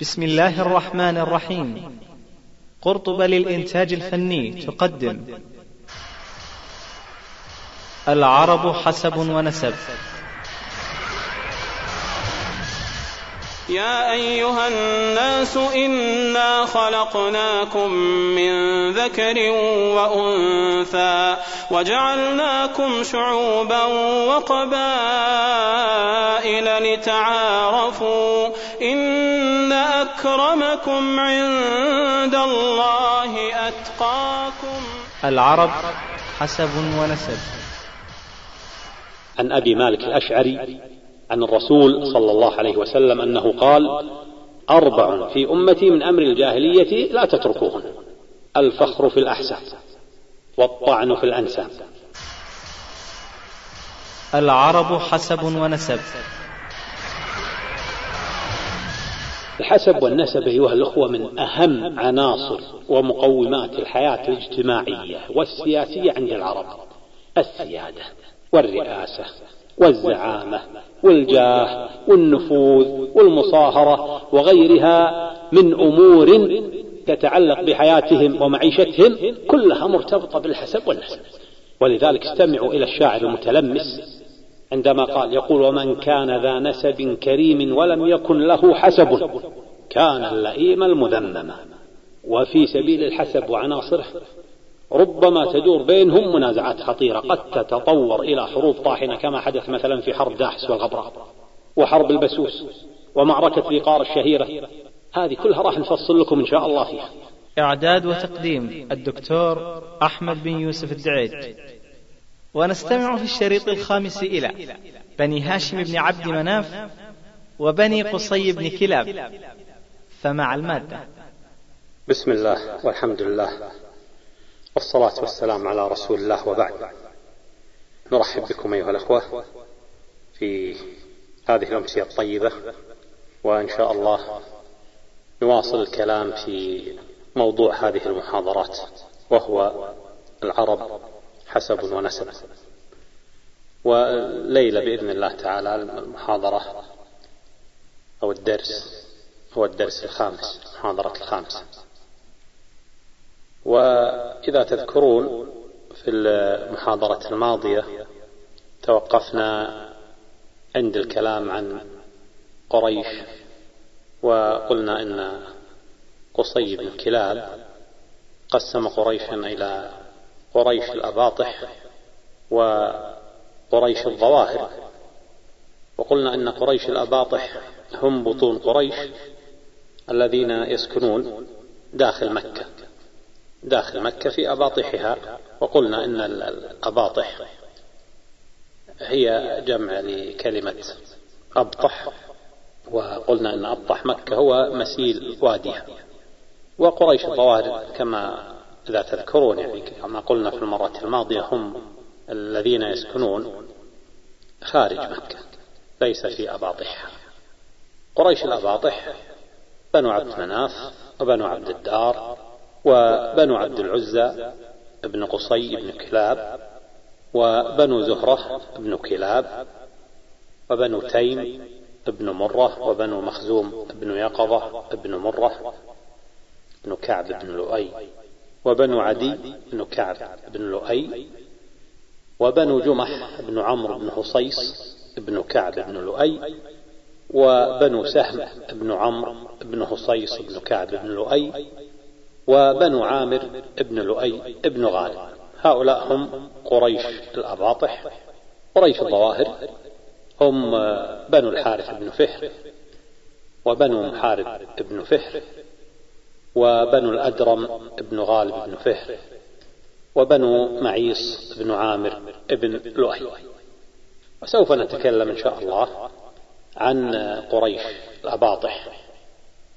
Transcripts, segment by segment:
بسم الله الرحمن الرحيم. قرطبة للإنتاج الفني تقدم. العرب حسب ونسب. يا أيها الناس إنا خلقناكم من ذكر وأنثى وجعلناكم شعوبا وقبائل لتعارفوا إن أكرمكم عند الله أتقاكم. العرب حسب ونسب. عن أبي مالك الأشعري عن الرسول صلى الله عليه وسلم أنه قال أربع في أمتي من أمر الجاهلية لا تتركوهن الفخر في الأحساب والطعن في الأنساب. العرب حسب ونسب. الحسب والنسب أيها الأخوة من أهم عناصر ومقومات الحياة الاجتماعية والسياسية عند العرب السيادة والرئاسة. والزعامة والجاه والنفوذ والمصاهرة وغيرها من أمور تتعلق بحياتهم ومعيشتهم كلها مرتبطة بالحسب والنسب ولذلك استمعوا إلى الشاعر المتلمس عندما قال يقول ومن كان ذا نسب كريم ولم يكن له حسب كان اللئيم المذمم. وفي سبيل الحسب وعناصره ربما تدور بينهم منازعات خطيرة قد تتطور إلى حروب طاحنة كما حدث مثلا في حرب داحس والغبراء وحرب البسوس ومعركة ذيقار الشهيرة. هذه كلها راح نفصل لكم إن شاء الله فيها. إعداد وتقديم الدكتور أحمد بن يوسف الدعيج ونستمع في الشريط الخامس إلى بني هاشم بن عبد مناف وبني قصي بن كلاب. فمع المادة. بسم الله والحمد لله. والصلاة والسلام على رسول الله وبعد. نرحب بكم أيها الأخوة في هذه الأمسية الطيبة وإن شاء الله نواصل الكلام في موضوع هذه المحاضرات وهو العرب حسب ونسب. والليلة بإذن الله تعالى المحاضرة أو الدرس هو الدرس الخامس المحاضرة الخامسة. وإذا تذكرون في المحاضرة الماضية توقفنا عند الكلام عن قريش وقلنا إن قصي بن كلاب قسم قريشا إلى قريش الأباطح وقريش الظواهر. وقلنا إن قريش الأباطح هم بطون قريش الذين يسكنون داخل مكة. داخل مكة في أباطحها وقلنا إن الأباطح هي جمع لكلمة أبطح. وقلنا أن أبطح مكة هو مسيل واديها. وقريش الظواهر كما إذا تذكرون يعني كما قلنا في المرة الماضية هم الذين يسكنون خارج مكة ليس في أباطحها. قريش الأباطح بنو عبد مناف وبنو عبد الدار وبنو عبد العزى ابن قصي بن كلاب وبنو زهرة ابن كلاب وبنو تيم ابن مرة وبنو مخزوم ابن يقظة ابن مرة بن كعب بن لؤي وبنو عدي بن كعب بن لؤي وبنو جمح بن عمرو بن حصيص بن كعب بن لؤي وبنو سهم بن عمرو بن حصيص بن كعب بن لؤي وبنو عامر بن لؤي بن غالب. هؤلاء هم قريش الأباطح قريش الظواهر. هم بنو الحارث بن فهر وبنو محارب بن فهر وبنو الأدرم بن غالب بن فهر وبنو معيص بن عامر بن لؤي. وسوف نتكلم إن شاء الله عن قريش الأباطح.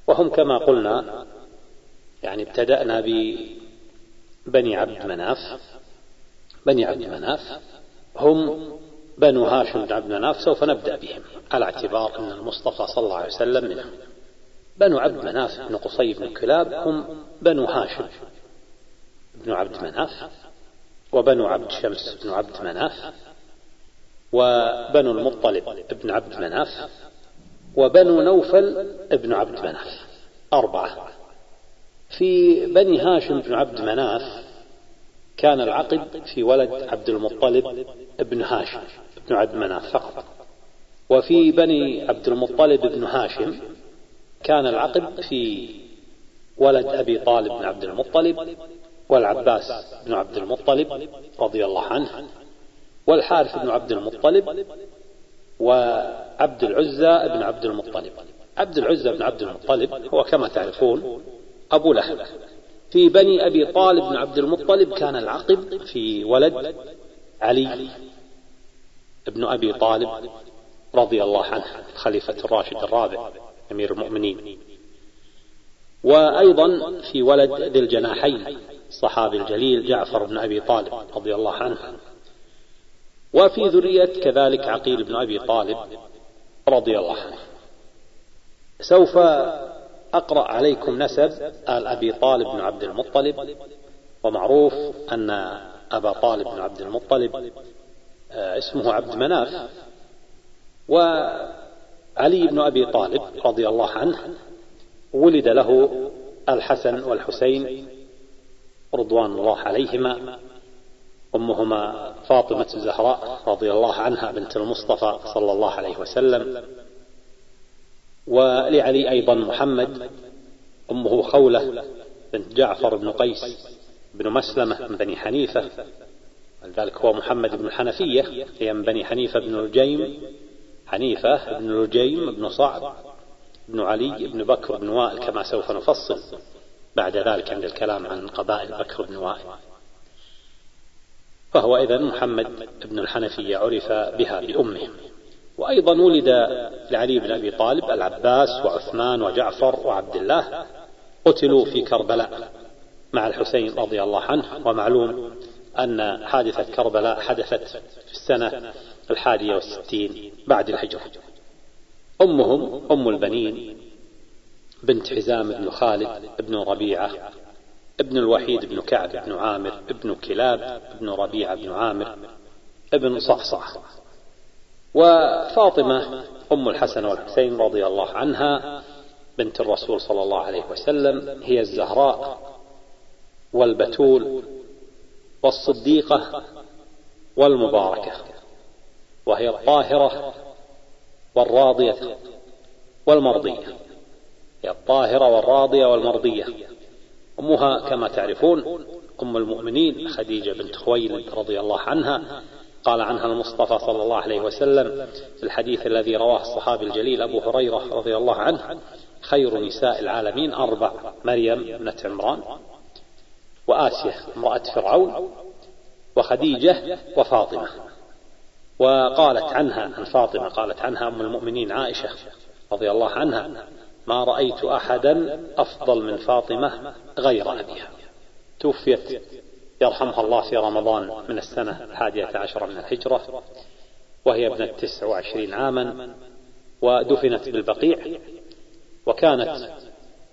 وهم كما قلنا يعني ابتدأنا ببني عبد مناف. بني عبد مناف هم بنو هاشم بن عبد مناف سوف نبدأ بهم على اعتبار أن المصطفى صلى الله عليه وسلم منهم. بنو عبد مناف بن قصي بن كلاب هم بنو هاشم بن عبد مناف وبنو عبد شمس بن عبد مناف وبنو المطلب بن عبد مناف وبنو نوفل بن عبد مناف. أربعة. في بني هاشم بن عبد مناف كان العقد في ولد عبد المطلب بن هاشم بن عبد مناف فقط. وفي بني عبد المطلب بن هاشم كان العقد في ولد أبي طالب بن عبد المطلب والعباس بن عبد المطلب رضي الله عنه والحارث بن عبد المطلب وعبد العزى بن عبد المطلب. عبد العزى بن عبد المطلب هو كما تعرفون أبو لهب. في بني أبي طالب بن عبد المطلب كان العقد في ولد علي بن أبي طالب رضي الله عنه الخليفة الراشد الرابع أمير المؤمنين. وأيضا في ولد ذي الجناحين الصحابي الجليل جعفر بن أبي طالب رضي الله عنه. وفي ذرية كذلك عقيل بن أبي طالب رضي الله عنه. سوف أقرأ عليكم نسب آل أبي طالب بن عبد المطلب ومعروف أن أبا طالب بن عبد المطلب آه، اسمه عبد مناف وعلي بن أبي طالب رضي الله عنه ولد له الحسن والحسين رضوان الله عليهما أمهما فاطمة الزهراء رضي الله عنها بنت المصطفى صلى الله عليه وسلم. ولعلي أيضا محمد أمه خولة بنت جعفر بن قيس بن مسلمة من بني حنيفة ولذلك هو محمد بن الحنفية هي من بني حنيفة بن الجيم حنيفة بن الجيم بن صعب بن علي بن بكر بن وائل كما سوف نفصل بعد ذلك عند الكلام عن قبائل بكر بن وائل. فهو إذا محمد بن الحنفية عرف بها بأمه. وأيضا ولد لعلي بن أبي طالب العباس وعثمان وجعفر وعبد الله قتلوا في كربلاء مع الحسين رضي الله عنه. ومعلوم أن حادثة كربلاء حدثت في السنة الحادية والستين بعد الهجرة. أمهم أم البنين بنت حزام بن خالد بن ربيعة ابن الوحيد بن كعب بن عامر ابن كلاب بن ربيعة بن عامر ابن صعصع وفاطمة أم الحسن والحسين رضي الله عنها بنت الرسول صلى الله عليه وسلم هي الزهراء والبتول والصديقة والمباركة وهي الطاهرة والراضية والمرضية. هي الطاهرة والراضية والمرضية. أمها كما تعرفون أم المؤمنين خديجة بنت خويلد رضي الله عنها قال عنها المصطفى صلى الله عليه وسلم في الحديث الذي رواه الصحابي الجليل أبو هريرة رضي الله عنه خير نساء العالمين أربع مريم ابنة عمران وآسية امرأة فرعون وخديجة وفاطمة. وقالت عنها عن فاطمة قالت عنها أم المؤمنين عائشة رضي الله عنها ما رأيت أحدا أفضل من فاطمة غير أبيها. توفيت يرحمها الله في رمضان من السنة الحادية عشرة من الهجرة وهي ابنة تسع وعشرين عاما ودفنت بالبقيع وكانت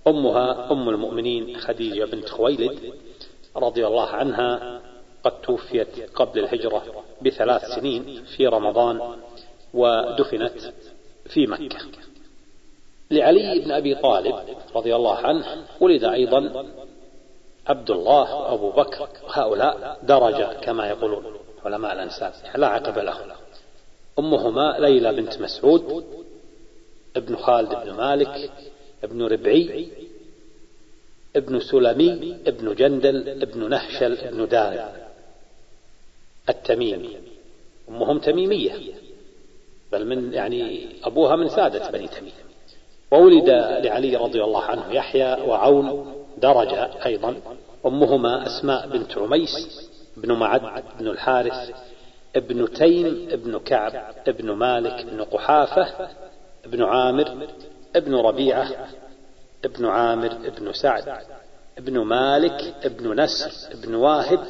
أمها أم المؤمنين خديجة بنت خويلد رضي الله عنها قد توفيت قبل الهجرة بثلاث سنين في رمضان ودفنت في مكة. لعلي بن أبي طالب رضي الله عنه ولد أيضا عبد الله وأبو بكر هؤلاء درجة كما يقولون علماء الأنساب لا عقب لهم. أمهما ليلى بنت مسعود ابن خالد بن مالك ابن ربعي ابن سلمي ابن جندل ابن نهشل ابن دار التميمي. أمهم تميمية بل من يعني أبوها من سادة بني تميم. وولد لعلي رضي الله عنه يحيى وعون درجة أيضا. أمهما أسماء بنت عميس بن معد بن الحارث ابن تيم ابن كعب ابن مالك ابن قحافة ابن عامر ابن ربيعة ابن عامر ابن سعد ابن مالك ابن نسر ابن واهب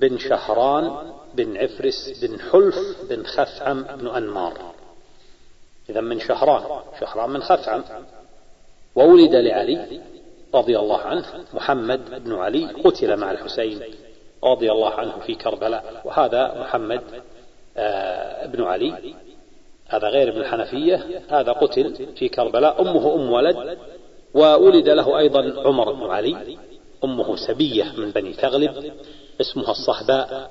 بن شهران بن عفرس بن حلف بن خثعم بن أنمار. إذا من شهران شهران من خثعم. وولد لعلي رضي الله عنه محمد بن علي قتل مع الحسين رضي الله عنه في كربلاء وهذا محمد آه بن علي هذا غير ابن الحنفية هذا قتل في كربلاء أمه أم ولد وولد له أيضا عمر بن علي أمه سبية من بني تغلب اسمها الصهباء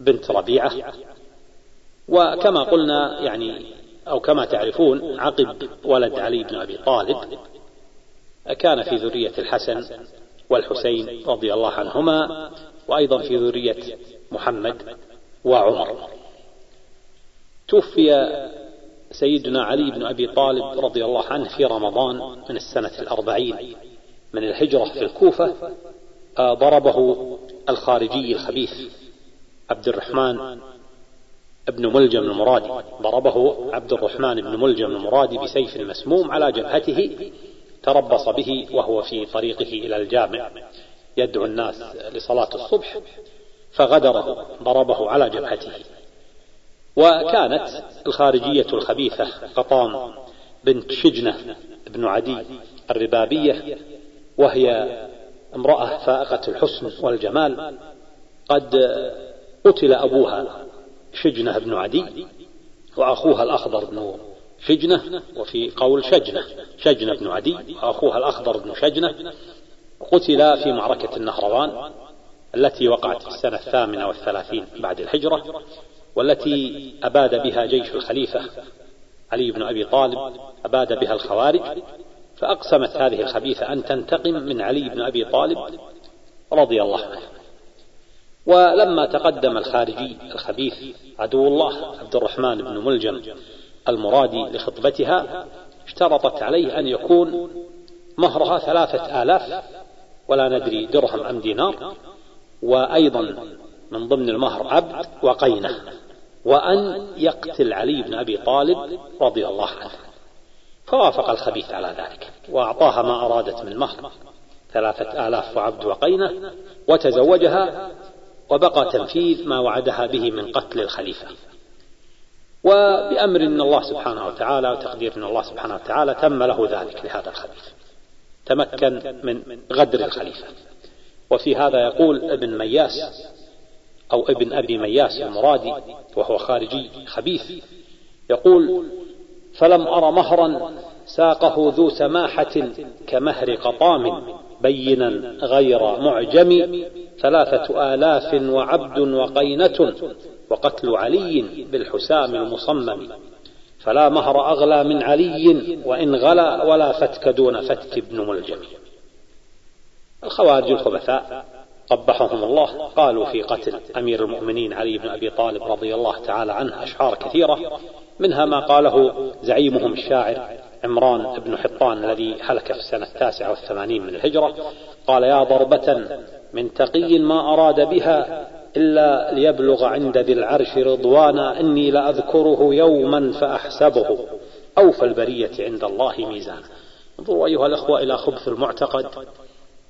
بنت ربيعة وكما قلنا يعني أو كما تعرفون عقب ولد علي بن أبي طالب كان في ذرية الحسن والحسين رضي الله عنهما وأيضا في ذرية محمد وعمر. توفي سيدنا علي بن أبي طالب رضي الله عنه في رمضان من السنة الأربعين من الهجرة في الكوفة آه، ضربه الخارجي الخبيث عبد الرحمن ابن ملجم المرادي. ضربه عبد الرحمن بن ملجم المرادي بسيف مسموم على جبهته تربص به وهو في طريقه إلى الجامع يدعو الناس لصلاة الصبح فغدره ضربه على جبهته. وكانت الخارجية الخبيثة قطام بنت شجنة بن عدي الربابية وهي امرأة فائقة الحسن والجمال قد قتل أبوها شجنة بن عدي وأخوها الأخضر بن شجنة وفي قول شجنة. شجنة بن عدي وأخوها الأخضر بن شجنة قتلا في معركة النهروان التي وقعت في السنة الثامنة والثلاثين بعد الهجرة والتي أباد بها جيش الخليفة علي بن أبي طالب أباد بها الخوارج فأقسمت هذه الخبيثة أن تنتقم من علي بن أبي طالب رضي الله عنه. ولما تقدم الخارجي الخبيث عدو الله عبد الرحمن بن ملجم المرادي لخطبتها اشترطت عليه أن يكون مهرها ثلاثة آلاف ولا ندري درهم أم دينار وأيضا من ضمن المهر عبد وقينة وأن يقتل علي بن أبي طالب رضي الله عنه. فوافق الخبيث على ذلك وأعطاها ما أرادت من مهر ثلاثة آلاف وعبد وقينة وتزوجها وبقى تنفيذ ما وعدها به من قتل الخليفة. وبأمر من الله سبحانه وتعالى وتقدير من الله سبحانه وتعالى تم له ذلك لهذا الخبيث تمكن من غدر الخليفة. وفي هذا يقول ابن مياس أو ابن أبي مياس المرادي وهو خارجي خبيث يقول فلم أر مهرا ساقه ذو سماحة كمهر قطام بينا غير معجم ثلاثة آلاف وعبد وقينة وقتل علي بالحسام المصمم. فلا مهر أغلى من علي وإن غلا ولا فتك دون فتك ابن ملجم. الخوارج الخبثاء قبحهم الله قالوا في قتل أمير المؤمنين علي بن أبي طالب رضي الله تعالى عنه أشعار كثيرة منها ما قاله زعيمهم الشاعر عمران بن حطان الذي هلك في السنة التاسعة والثمانين من الهجرة قال يا ضربة من تقي ما أراد بها إلا ليبلغ عند ذي العرش رضوانا إني لأذكره يوما فأحسبه أوفى البرية عند الله ميزانا. انظروا أيها الأخوة إلى خبث المعتقد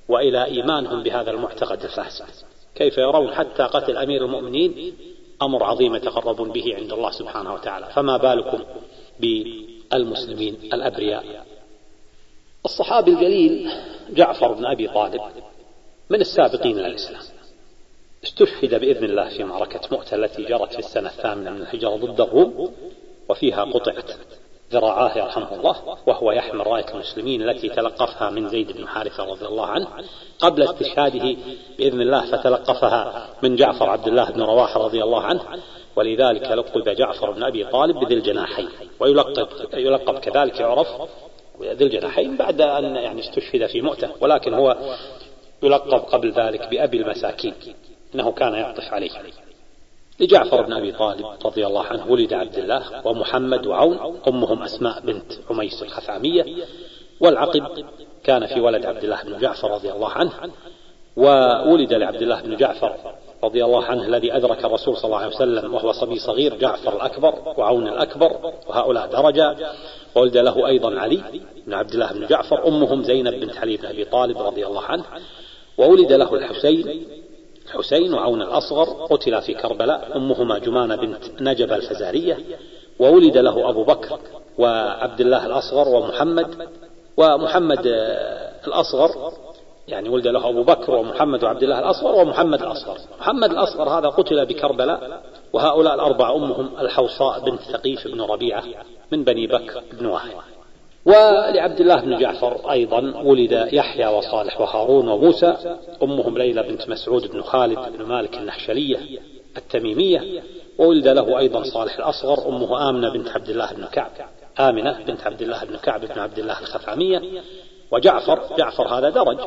وإلى إيمانهم بهذا المعتقد الفاسد. كيف يرون حتى قتل أمير المؤمنين؟ أمر عظيم يتقربون به عند الله سبحانه وتعالى. فما بالكم بالمسلمين الأبرياء. الصحابي الجليل جعفر بن أبي طالب من السابقين إلى الإسلام. استشهد بإذن الله في معركة مؤتة التي جرت في السنة الثامنة من الهجرة ضد الروم وفيها قطعت ذراعاه يرحمه الله وهو يحمل رأية المسلمين التي تلقفها من زيد بن حارثة رضي الله عنه قبل استشهاده بإذن الله فتلقفها من جعفر عبد الله بن رواحة رضي الله عنه ولذلك لقب جعفر بن أبي طالب بذي الجناحين ويلقب يلقب كذلك يعرف ذي الجناحين بعد أن يعني استشهد في مؤتة ولكن هو يلقب قبل ذلك بأبي المساكين إنه كان يعطف عليه. لجعفر بن أبي طالب رضي الله عنه ولد عبد الله ومحمد وعون أمهم أسماء بنت عميس الخثامية والعقب كان في ولد عبد الله بن جعفر رضي الله عنه وولد لعبد الله بن جعفر رضي الله عنه الذي أدرك الرسول صلى الله عليه وسلم وهو صبي صغير جعفر الأكبر وعون الأكبر وهؤلاء درجة. وولد له أيضا علي بن عبد الله بن جعفر أمهم زينب بنت علي بن أبي طالب رضي الله عنه. وولد له الحسين الحسين وعون الأصغر قتل في كربلاء أمهما جمانة بنت نجب الفزارية. وولد له أبو بكر وعبد الله الأصغر ومحمد ومحمد الأصغر يعني ولد له أبو بكر ومحمد وعبد الله الأصغر ومحمد الأصغر. محمد الأصغر هذا قتل بكربلاء وهؤلاء الأربع أمهم الحوصاء بنت ثقيف بن ربيعة من بني بكر بن واحد ولعبد الله بن جعفر أيضا ولد يحيى وصالح وهارون وموسى أمهم ليلى بنت مسعود بن خالد بن مالك النحشلية التميمية. وولد له أيضا صالح الأصغر أمه آمنة بنت عبد الله بن كعب آمنة بنت عبد الله بن كعب بن عبد الله الخثعمية. وجعفر جعفر هذا درج.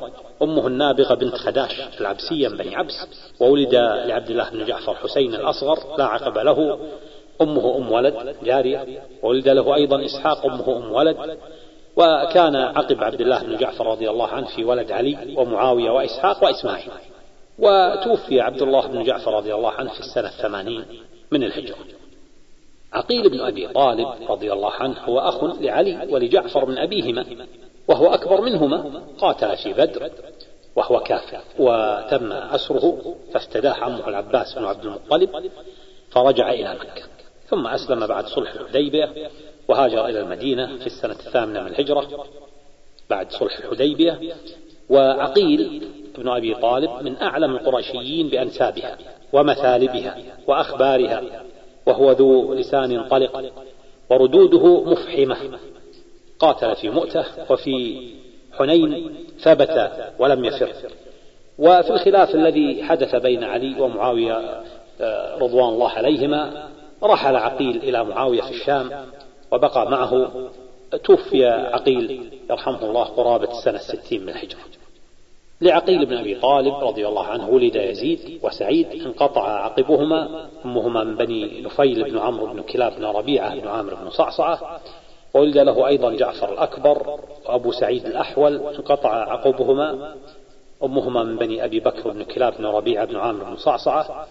أمه النابغة بنت خداش العبسية من بني عبس. وولد لعبد الله بن جعفر حسين الأصغر لا عقب له. أمه أم ولد جارية. وولد له أيضا إسحاق أمه أم ولد. وكان عقب عبد الله بن جعفر رضي الله عنه في ولد علي ومعاوية وإسحاق وإسماعيل. وتوفي عبد الله بن جعفر رضي الله عنه في السنة الثمانين من الهجرة. عقيل بن أبي طالب رضي الله عنه هو أخ لعلي ولجعفر من أبيهما. وهو أكبر منهما. قاتل في بدر وهو كافر. وتم أسره فافتداه عمه العباس بن عبد المطلب فرجع إلى مكة. ثم أسلم بعد صلح الحديبية وهاجر إلى المدينة في السنة الثامنة من الهجرة. بعد صلح الحديبية وعقيل بن أبي طالب من أعلم القرشيين بأنسابها ومثالبها وأخبارها وهو ذو لسان طلق وردوده مفحمة. قاتل في مؤتة وفي حنين ثبت ولم يفر. وفي الخلاف الذي حدث بين علي ومعاوية آه، رضوان الله عليهما رحل عقيل إلى معاوية في الشام وبقى معه. توفي عقيل يرحمه الله قرابة السنة الستين من الهجرة. لعقيل بن أبي طالب رضي الله عنه ولد يزيد وسعيد انقطع عقبهما أمهما من بني نفيل بن عمرو بن كلاب بن ربيعة بن عامر بن صعصعة. وولد له أيضا جعفر الأكبر وأبو سعيد الأحول انقطع عقبهما. أمهما من بني أبي بكر بن كلاب بن ربيعة بن عامر بن صعصعة.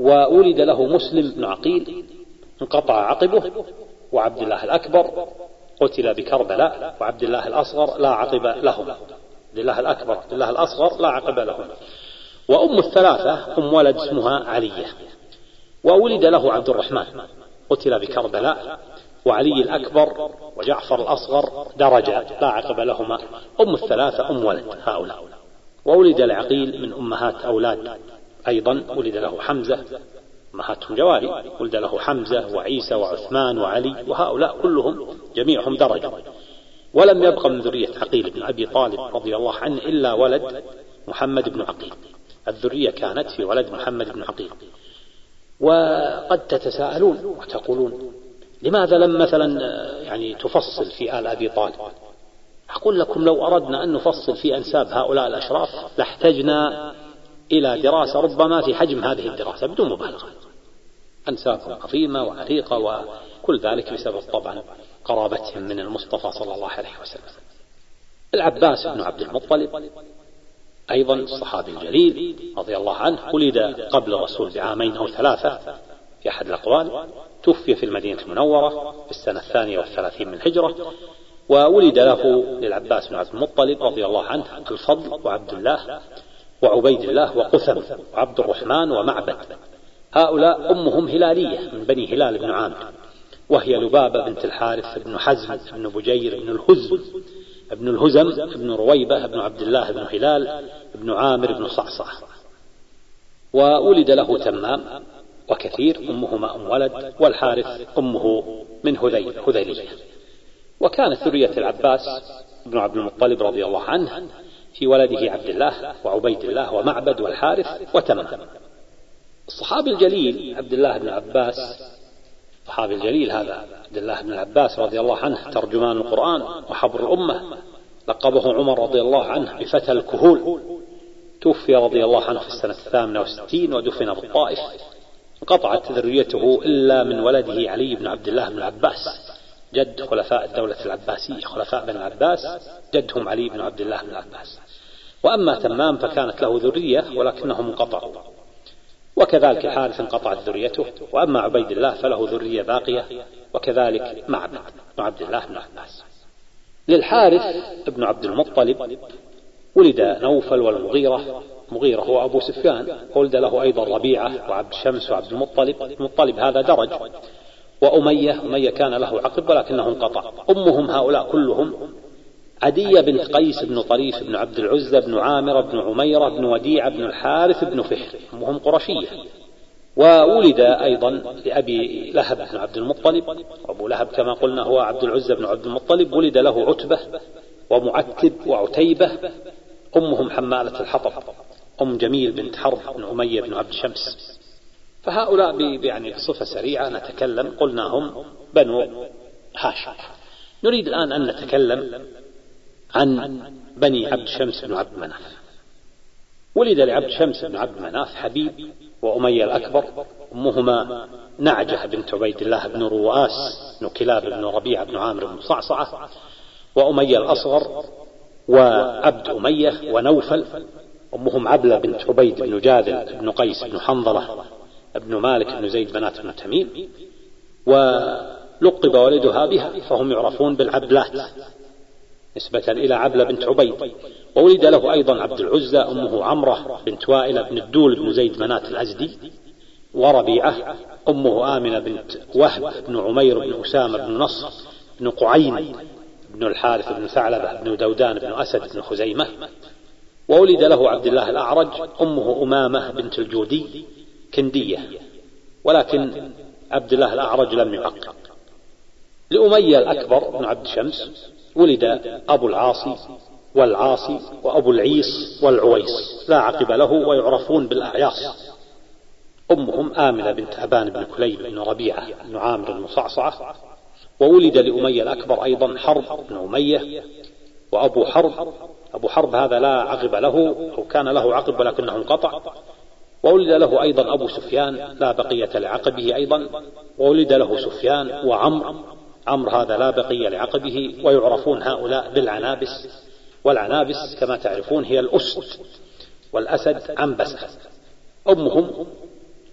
وولد له مسلم بن عقيل انقطع عقبه. وعبد الله الأكبر قتل بكربلاء وعبد الله الأصغر لا عقب لهما عبد الله الأكبر عبد الله الأصغر لا عقب لهما وأم الثلاثة أم ولد اسمها علية. وولد له عبد الرحمن قتل بكربلاء. وعلي الأكبر وجعفر الأصغر درجة لا عقب لهما. أم الثلاثة أم ولد هؤلاء. وولد العقيل من أمهات أولاد. أيضا ولد له حمزة أمهاتهم جواري. ولد له حمزة وعيسى وعثمان وعلي وهؤلاء كلهم جميعهم درجة. ولم يبق من ذرية عقيل بن أبي طالب رضي الله عنه إلا ولد محمد بن عقيل. الذرية كانت في ولد محمد بن عقيل. وقد تتساءلون وتقولون لماذا لم مثلا يعني تفصل في آل أبي طالب؟ أقول لكم لو أردنا أن نفصل في أنساب هؤلاء الأشراف لاحتجنا إلى دراسة ربما في حجم هذه الدراسة بدون مبالغة. أنسابهم عظيمة وعريقة وكل ذلك بسبب طبعا قرابتهم من المصطفى صلى الله عليه وسلم. العباس بن عبد المطلب أيضا الصحابي الجليل رضي الله عنه ولد قبل الرسول بعامين أو ثلاثة في أحد الأقوال. توفي في المدينة المنورة في السنة الثانية والثلاثين من الهجرة وولد له للعباس بن عبد المطلب رضي الله عنه الفضل وعبد الله وعبيد الله وقثم وعبد الرحمن ومعبد. هؤلاء أمهم هلالية من بني هلال بن عامر وهي لبابة بنت الحارث بن حزم بن بجير بن الهزم بن الهزم بن رويبة بن عبد الله بن هلال بن عامر بن صعصع. وولد له تمام وكثير أمهما أم ولد والحارث أمه من هذيل هذيلية. وكانت ذرية العباس بن عبد المطلب رضي الله عنه في ولده عبد الله وعبيد الله ومعبد والحارث وتمام. الصحابي الجليل عبد الله بن عباس الصحابي الجليل هذا عبد الله بن العباس رضي الله عنه ترجمان القرآن وحبر الأمة لقبه عمر رضي الله عنه بفتى الكهول. توفي رضي الله عنه في السنة الثامنة والستين ودفن بالطائف. انقطعت ذريته إلا من ولده علي بن عبد الله بن العباس جد خلفاء الدولة العباسية خلفاء بن العباس جدهم علي بن عبد الله بن العباس. وأما تمام فكانت له ذرية ولكنهم انقطعوا. وكذلك الحارث انقطعت ذريته وأما عبيد الله فله ذرية باقية وكذلك معبد بن عبد الله بن عباس للحارث ابن عبد المطلب ولد نوفل والمغيرة مغيرة هو أبو سفيان ولد له أيضا ربيعة وعبد شمس وعبد المطلب المطلب هذا درج. وأمية أمية كان له عقب ولكنه انقطع. أمهم هؤلاء كلهم عدية بنت قيس بن طريف بن عبد العزة بن عامر بن عميرة بن وديعة بن الحارث بن فهر أمهم قرشية. وولد أيضا لأبي لهب بن عبد المطلب. أبو لهب كما قلنا هو عبد العزة بن عبد المطلب ولد له عتبة ومعتب وعتيبة. أمهم حمالة الحطب. أم جميل بنت حرب بن أمية بن عبد شمس فهؤلاء يعني بصفة سريعة نتكلم. قلنا هم بنو هاشم. نريد الآن أن نتكلم عن بني عبد شمس بن عبد مناف ولد لعبد شمس بن عبد مناف حبيب وأمية الأكبر. أمهما نعجة بنت عبيد الله بن رواس بن كلاب بن ربيعة بن عامر بن صعصعة. وأمية الأصغر وعبد أمية ونوفل أمهم عبلة بنت عبيد بن جادل بن قيس بن حنظلة بن مالك بن زيد بنات بن تميم ولقب ولدها بها فهم يعرفون بالعبلات نسبة إلى عبلة بنت عبيد. وولد له أيضا عبد العزى أمه عمرة بنت وائلة بن الدول بن زيد منات الأزدي وربيعة أمه آمنة بنت وهب بن عمير بن أسامة بن نصر بن قعين بن الحارث بن ثعلبة بن دودان بن أسد بن خزيمة وولد له عبد الله الأعرج أمه أمامة بنت الجودي كندية ولكن عبد الله الأعرج لم يعقق لأمية الأكبر بن عبد شمس ولد أبو العاصي والعاصي وأبو العيص والعويص لا عقب له ويعرفون بالأعياص. أمهم آمنة بنت أبان بن كليب بن ربيعة بن عامر بن صعصعة وولد لأمية الأكبر أيضا حرب بن أمية وأبو حرب أبو حرب هذا لا عقب له أو كان له عقب ولكنه انقطع. وولد له أيضا أبو سفيان لا بقية لعقبه أيضا. وولد له سفيان وعمر عمرو هذا لا بقية لعقبه. ويعرفون هؤلاء بالعنابس. والعنابس كما تعرفون هي الأسد والأسد عنبسة. أمهم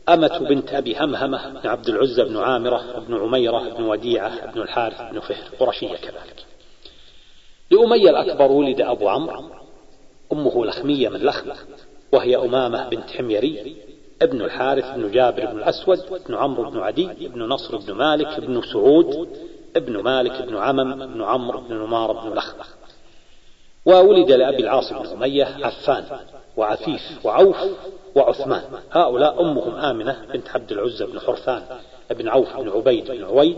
أمة بنت أبي همهمة بن عبد العزى بن عامرة بن عميرة بن وديعة بن الحارث بن فهر قرشية كذلك. لأمية الأكبر ولد أبو عمرو. أمه لخمية من لخم وهي أمامة بنت حميري ابن الحارث بن جابر بن الأسود بن عمرو بن عدي بن نصر بن مالك بن سعود ابن مالك بن عمم بن عمرو بن نمار بن لخلخ وولد لأبي العاص بن أمية عفان وعفيف وعوف وعثمان. هؤلاء أمهم آمنة بنت عبد العزى بن حرثان بن عوف بن عبيد بن عويد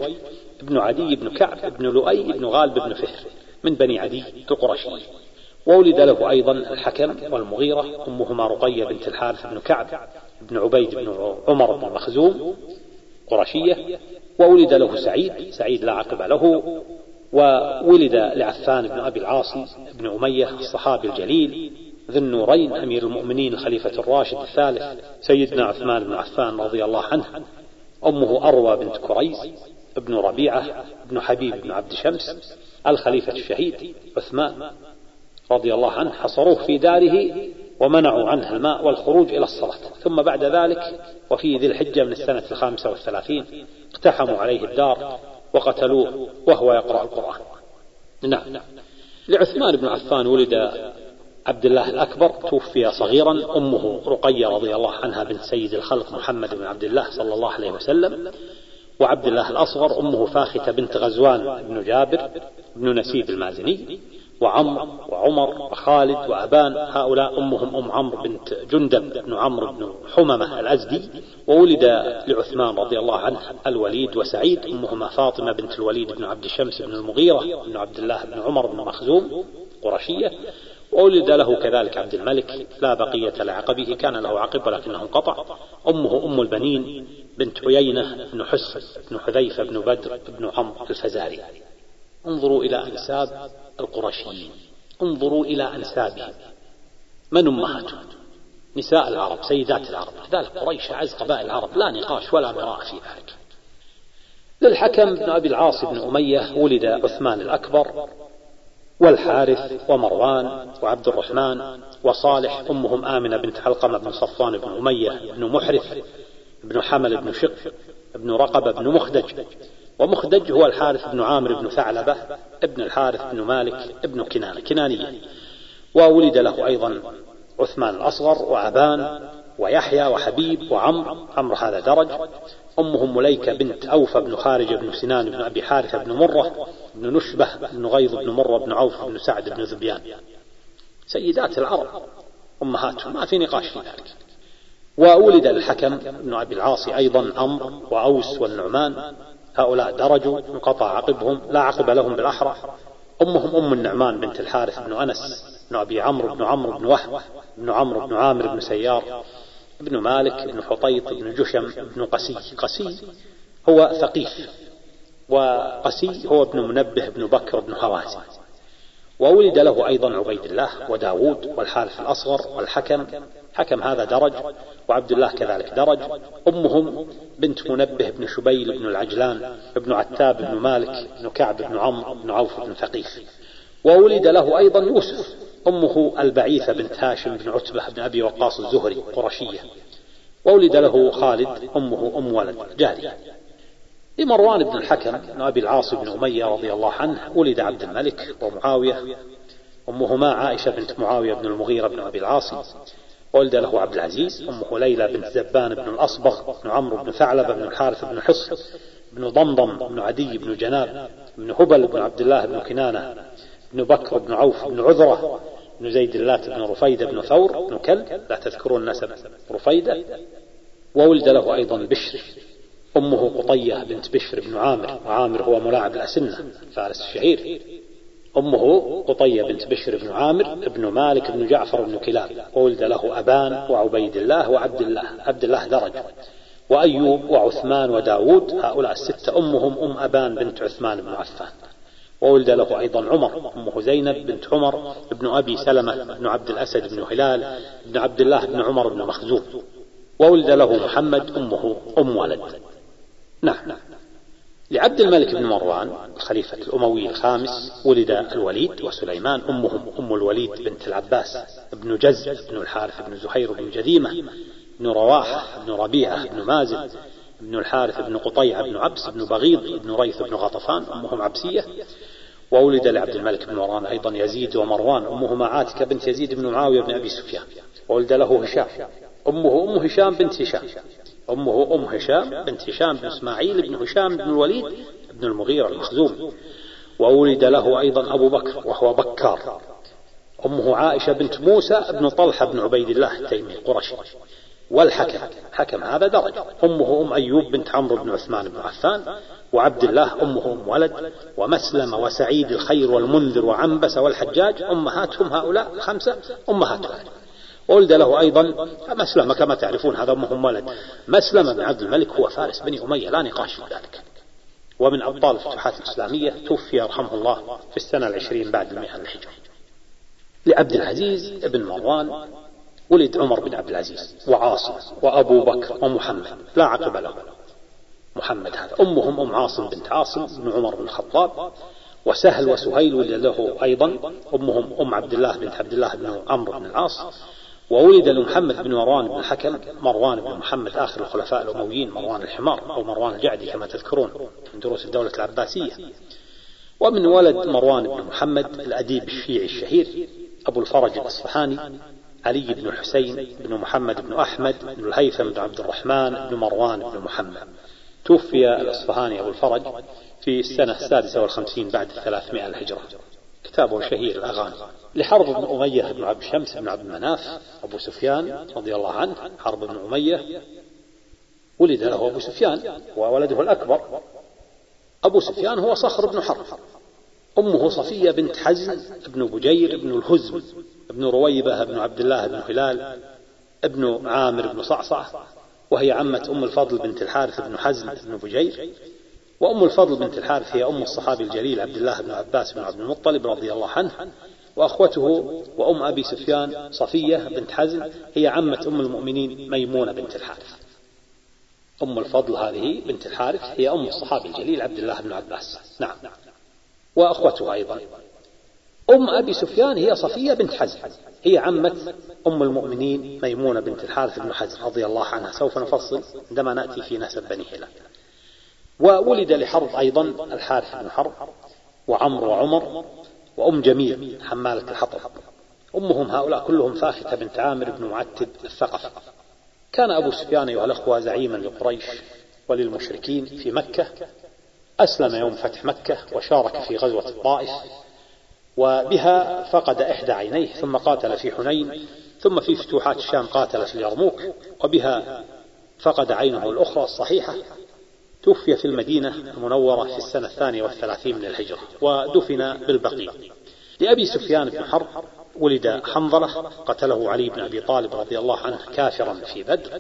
بن عدي بن كعب بن لؤي بن غالب بن فهر. من بني عدي القرشي. وولد له أيضا الحكم والمغيرة أمهما رقية بنت الحارث بن كعب بن عبيد بن عمر بن مخزوم قرشية. وولد له سعيد سعيد لا عقب له. وولد لعفان بن أبي العاص بن أمية الصحابي الجليل ذي النورين أمير المؤمنين الخليفة الراشد الثالث سيدنا عثمان بن عفان رضي الله عنه. أمه أروى بنت كريز ابن ربيعة بن حبيب بن عبد شمس الخليفة الشهيد عثمان رضي الله عنه حصروه في داره ومنعوا عنه الماء والخروج إلى الصلاة. ثم بعد ذلك وفي ذي الحجة من السنة الخامسة والثلاثين اقتحموا عليه الدار وقتلوه وهو يقرأ القرآن. نعم. لعثمان بن عفان ولد عبد الله الأكبر توفي صغيرا أمه رقية رضي الله عنها بنت سيد الخلق محمد بن عبد الله صلى الله عليه وسلم وعبد الله الأصغر أمه فاختة بنت غزوان بن جابر بن نسيب المازني وعمر وعمر وخالد وأبان هؤلاء أمهم أم عمرو بنت جندب بن عمرو بن حممة الأزدي وولد لعثمان رضي الله عنه الوليد وسعيد أمهما فاطمة بنت الوليد بن عبد الشمس بن المغيرة بن عبد الله بن عمر بن مخزوم قرشية وولد له كذلك عبد الملك لا بقية لعقبه كان له عقب ولكنه انقطع. أمه أم البنين بنت عيينة بن حسن بن حذيفة بن بدر بن عمرو الفزاري. انظروا إلى أنساب القرشيين انظروا إلى أنسابهم. من أمهاتهم؟ نساء العرب سيدات العرب. كذلك قريش أعز قبائل العرب لا نقاش ولا مراء في ذلك. للحكم بن أبي العاص بن أمية ولد عثمان الأكبر والحارث ومروان وعبد الرحمن وصالح أمهم آمنة بنت حلقمة بن صفوان بن أمية بن محرث بن حمل بن شق بن رقبة بن مخدج. ومخدج هو الحارث بن عامر بن ثعلبة ابن الحارث بن مالك ابن كنانة كنانية. وولد له أيضا عثمان الأصغر وعبان ويحيى وحبيب وعمر عمرو هذا درج. أمهم مليكة بنت أوفى بن خارج بن سنان بن أبي حارثة بن مرة بن نشبة بن غيظ بن مرة بن عوف بن سعد بن ذبيان. سيدات العرب أمهاتهم ما في نقاش في ذلك. وولد الحكم بن أبي العاص أيضا عمرو وأوس والنعمان. هؤلاء درجوا انقطع عقبهم لا عقب لهم بالأحرى. أمهم أم النعمان بنت الحارث بن أنس بن أبي عمرو بن عمرو بن وهب بن عمرو بن عامر بن سيار بن مالك بن حطيط بن جشم بن قسي. قسي هو ثقيف وقسي هو ابن منبه بن بكر بن هوازن وولد له أيضا عبيد الله وداود والحارث الأصغر والحكم. حكم هذا درج وعبد الله كذلك درج. أمهم بنت منبه بن شبيل بن العجلان بن عتاب بن مالك بن كعب بن عمرو بن عوف بن ثقيف. وولد له أيضا يوسف أمه البعيثة بنت هاشم بن عتبة بن أبي وقاص الزهري قرشية. وولد له خالد أمه أم ولد جارية. لمروان بن الحكم بن أبي العاص بن أمية رضي الله عنه ولد عبد الملك ومعاوية. أمهما عائشة بنت معاوية بن المغيرة بن أبي العاص. ولد له عبد العزيز أمه ليلى بنت زبان بن الأصبغ بن عمرو بن ثعلبة بن الحارث بن حصن بن ضمضم بن عدي بن جناب بن هبل بن عبد الله بن كنانة بن بكر بن عوف بن عذرة بن زيد اللات بن رفيدة بن ثور بن كلب لا تذكرون نسب رفيدة. وولد له أيضا بشر أمه قطية بنت بشر بن عامر وعامر هو ملاعب الأسنة فارس الشهير. أمه قطية بنت بشر بن عامر بن مالك بن جعفر بن كلاب. وولد له أبان وعبيد الله وعبد الله عبد الله درج. وأيوب وعثمان وداود هؤلاء الستة أمهم أم أبان بنت عثمان بن عفان. وولد له أيضا عمر أمه زينب بنت عمر بن أبي سلمة بن عبد الأسد بن هلال بن عبد الله بن عمر بن مخزوم. وولد له محمد أمه أم ولد. نعم. لعبد الملك بن مروان الخليفة الأموي الخامس ولد الوليد وسليمان أمهم أم الوليد بنت العباس بن جز بن الحارث بن زهير بن جذيمة بن رواحة بن ربيعة بن مازن بن الحارث بن قطيعة بن عبس بن بغيض بن ريث بن غطفان أمهم عبسية. وولد لعبد الملك بن مروان أيضا يزيد ومروان أمهما عاتكة بنت يزيد بن معاوية بن أبي سفيان. وولد له هشام أمه أم هشام بنت هشام. أمه أم هشام بنت هشام بن إسماعيل بن هشام بن الوليد بن المغيرة المخزوم. وولد له أيضا أبو بكر وهو بكار. أمه عائشة بنت موسى بن طلحة بن عبيد الله التيمي القرشي. والحكم حكم هذا درج. أمه أم أيوب بنت عمرو بن عثمان بن عفان وعبد الله أمه أم ولد ومسلم وسعيد الخير والمنذر وعنبس والحجاج. أمهاتهم هؤلاء الخمسة أمهات ولد له أيضا مسلمة كما تعرفون هذا أمهم ولد مسلمة بن عبد الملك هو فارس بني أمية لا نقاش في ذلك. ومن أبطال الفتوحات الإسلامية توفي رحمه الله في السنة العشرين بعد المئة الهجرة لعبد العزيز بن مروان ولد عمر بن عبد العزيز وعاصم وأبو بكر ومحمد. لا عقب له محمد هذا. أمهم أم عاصم بنت عاصم بن عمر بن الخطاب وسهل وسهيل ولد له أيضا. أمهم أم عبد الله بنت عبد الله بن عمرو بن العاص وولد لمحمد بن مروان بن الحكم مروان بن محمد آخر الخلفاء الأمويين مروان الحمار أو مروان الجعدي كما تذكرون من دروس الدولة العباسية. ومن ولد مروان بن محمد الأديب الشيعي الشهير أبو الفرج الأصفهاني علي بن الحسين بن محمد بن أحمد بن الهيثم بن عبد الرحمن بن مروان بن محمد. توفي الأصفهاني أبو الفرج في السنة السادسة والخمسين بعد الثلاثمائة الهجرة. كتابه شهير الأغاني. لحرب بن أمية بن عبد شمس بن عبد مناف أبو سفيان رضي الله عنه حرب بن أمية ولد له أبو سفيان وولده الأكبر. أبو سفيان هو صخر بن حرب. أمه صفية بنت حزن بن بجير بن الهزم بن رويبة بن عبد الله بن هلال ابن عامر بن صعصع وهي عمة أم الفضل بنت الحارث بن حزم بن بجير. وأم الفضل بنت الحارث هي أم الصحابي الجليل عبد الله بن عباس بن عبد المطلب رضي الله عنه وأخوته وأم أبي سفيان صفية بنت حزم هي عمة أم المؤمنين ميمونة بنت الحارث. أم الفضل هذه بنت الحارث هي أم الصحابي الجليل عبد الله بن عباس. نعم. وأخوته أيضا. أم أبي سفيان هي صفية بنت حزم هي عمة أم المؤمنين ميمونة بنت الحارث بن حزم رضي الله عنها. سوف نفصل عندما نأتي في نسب بني هلال. وولد لحرب أيضا الحارث بن حرب وعمر وعمر وأم جميل حمالة الحطب. أمهم هؤلاء كلهم فاختة بنت عامر بن معتب الثقف كان أبو سفيان أيها الأخوة زعيما لقريش وللمشركين في مكة أسلم يوم فتح مكة وشارك في غزوة الطائف وبها فقد إحدى عينيه ثم قاتل في حنين ثم في فتوحات الشام قاتل في اليرموك وبها فقد عينه الأخرى الصحيحة توفي في المدينة المنورة في السنة الثانية والثلاثين من الهجرة ودفن بالبقيع. لأبي سفيان بن حرب ولد حنظلة قتله علي بن أبي طالب رضي الله عنه كافرا في بدر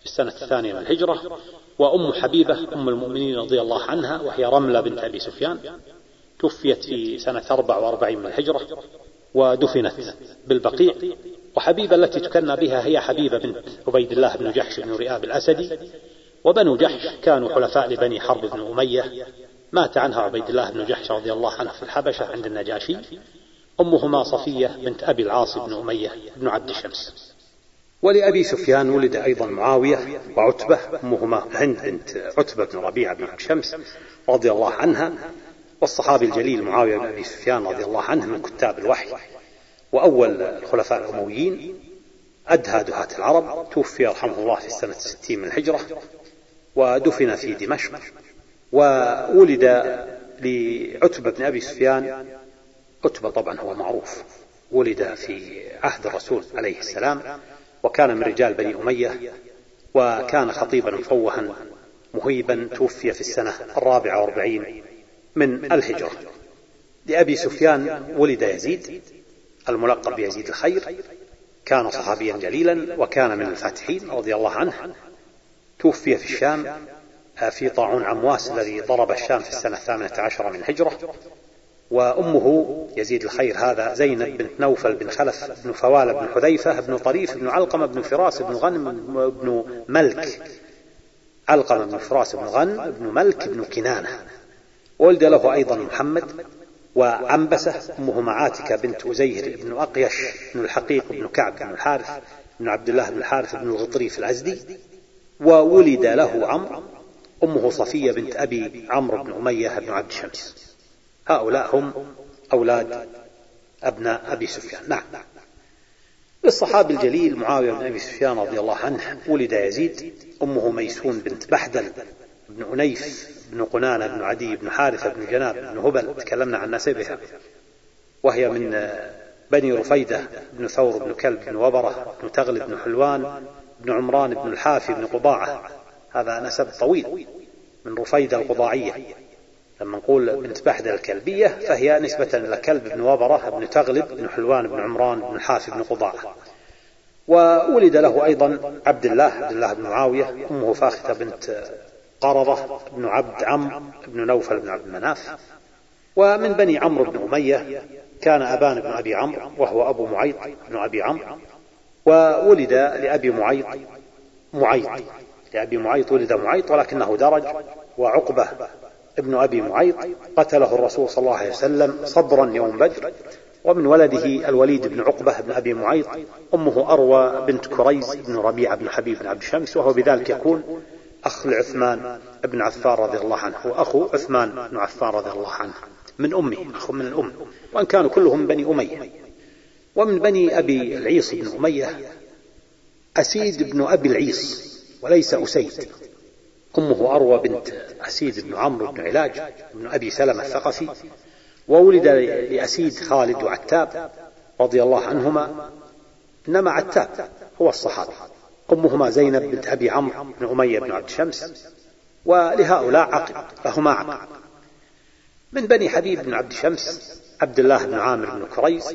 في السنة الثانية من الهجرة وأم حبيبة أم المؤمنين رضي الله عنها وهي رملة بنت أبي سفيان توفيت في سنة 44 من الهجرة ودفنت بالبقيع. وحبيبة التي تكنى بها هي حبيبة بنت عبيد الله بن جحش بن رئاب الأسدي وبنو جحش كانوا حلفاء لبني حرب بن أمية مات عنها عبيد الله بن جحش رضي الله عنه في الحبشة عند النجاشي. أمهما صفية بنت أبي العاص بن أمية بن عبد الشمس. ولأبي سفيان ولد أيضا معاوية وعتبة أمهما هند بنت عتبة بن ربيعة بن عبد الشمس رضي الله عنها والصحابي الجليل معاوية بن أبي سفيان رضي الله عنه من كتاب الوحي. وأول الخلفاء الأمويين أدهى دهاة العرب توفي رحمه الله في السنة الستين من الهجرة. ودفن في دمشق. وولد لعتبة بن أبي سفيان. عتبة طبعا هو معروف. ولد في عهد الرسول عليه السلام. وكان من رجال بني أمية. وكان خطيبا مفوها. مهيبا توفي في السنة الرابعة والأربعين من الهجرة. لأبي سفيان ولد يزيد. الملقب بيزيد الخير. كان صحابيا جليلا. وكان من الفاتحين رضي الله عنه. توفي في الشام في طاعون عمواس الذي ضرب الشام في السنة الثامنة عشرة من الهجرة. وأمه يزيد الخير هذا زينب بنت نوفل بن خلف بن فوال بن حذيفة بن طريف بن علقمة بن فراس بن غنم بن ملك. علقمة بن فراس بن غنم بن ملك بن كنانة. ولد له أيضا محمد وعنبسة أمهما عاتكة بنت أزير بن أقيش بن الحقيق بن كعب بن الحارث بن عبد الله بن الحارث بن الغطريف الأزدي. وولد له عمرو. أمه صفية بنت أبي عمرو بن أمية بن عبد شمس هؤلاء هم أولاد أبناء أبي سفيان. نعم. للصحابي الجليل معاوية بن أبي سفيان رضي الله عنه ولد يزيد. أمه ميسون بنت بحدل بن أنيف بن قنانة بن عدي بن حارثة بن جناب بن هبل. تكلمنا عن نسبها. وهي من بني رفيدة بن ثور بن كلب بن وبرة بن تغلب بن حلوان بن عمران بن الحافي بن قضاعة هذا نسب طويل من رفيدة القضاعية لما نقول بنت بحدة الكلبية فهي نسبة إلى كلب بن وبرة بن تغلب بن حلوان بن عمران بن الحافي بن قضاعة وولد له أيضا عبد الله عبد الله بن معاوية أمه فاختة بنت قرضة بن عبد عمرو بن نوفل بن عبد مناف ومن بني عمرو بن أمية كان أبان بن أبي عمرو وهو أبو معيط بن أبي عمرو. وولد لأبي معيط معيط. لأبي معيط ولد معيط ولكنه درج. وعقبة ابن أبي معيط قتله الرسول صلى الله عليه وسلم صبرا يوم بدر. ومن ولده الوليد بن عقبة بن أبي معيط أمه أروى بنت كريز بن ربيعة بن حبيب بن عبد الشمس وهو بذلك يكون أخ لعثمان بن عفان رضي الله عنه وأخو عثمان بن عفان رضي الله عنه من أمه أخو من الأم. وأن كانوا كلهم بني أمية. ومن بني أبي العيص بن أمية أسيد بن أبي العيص وليس أسيد. أمه أروى بنت أسيد بن عمرو بن علاج بن أبي سلمة الثقفي وولد لأسيد خالد وعتاب رضي الله عنهما. إنما عتاب هو الصحابي أمهما زينب بنت أبي عمرو بن أمية بن عبد شمس ولهؤلاء عقب لهما عقب. من بني حبيب بن عبد شمس عبد الله بن عامر بن كريز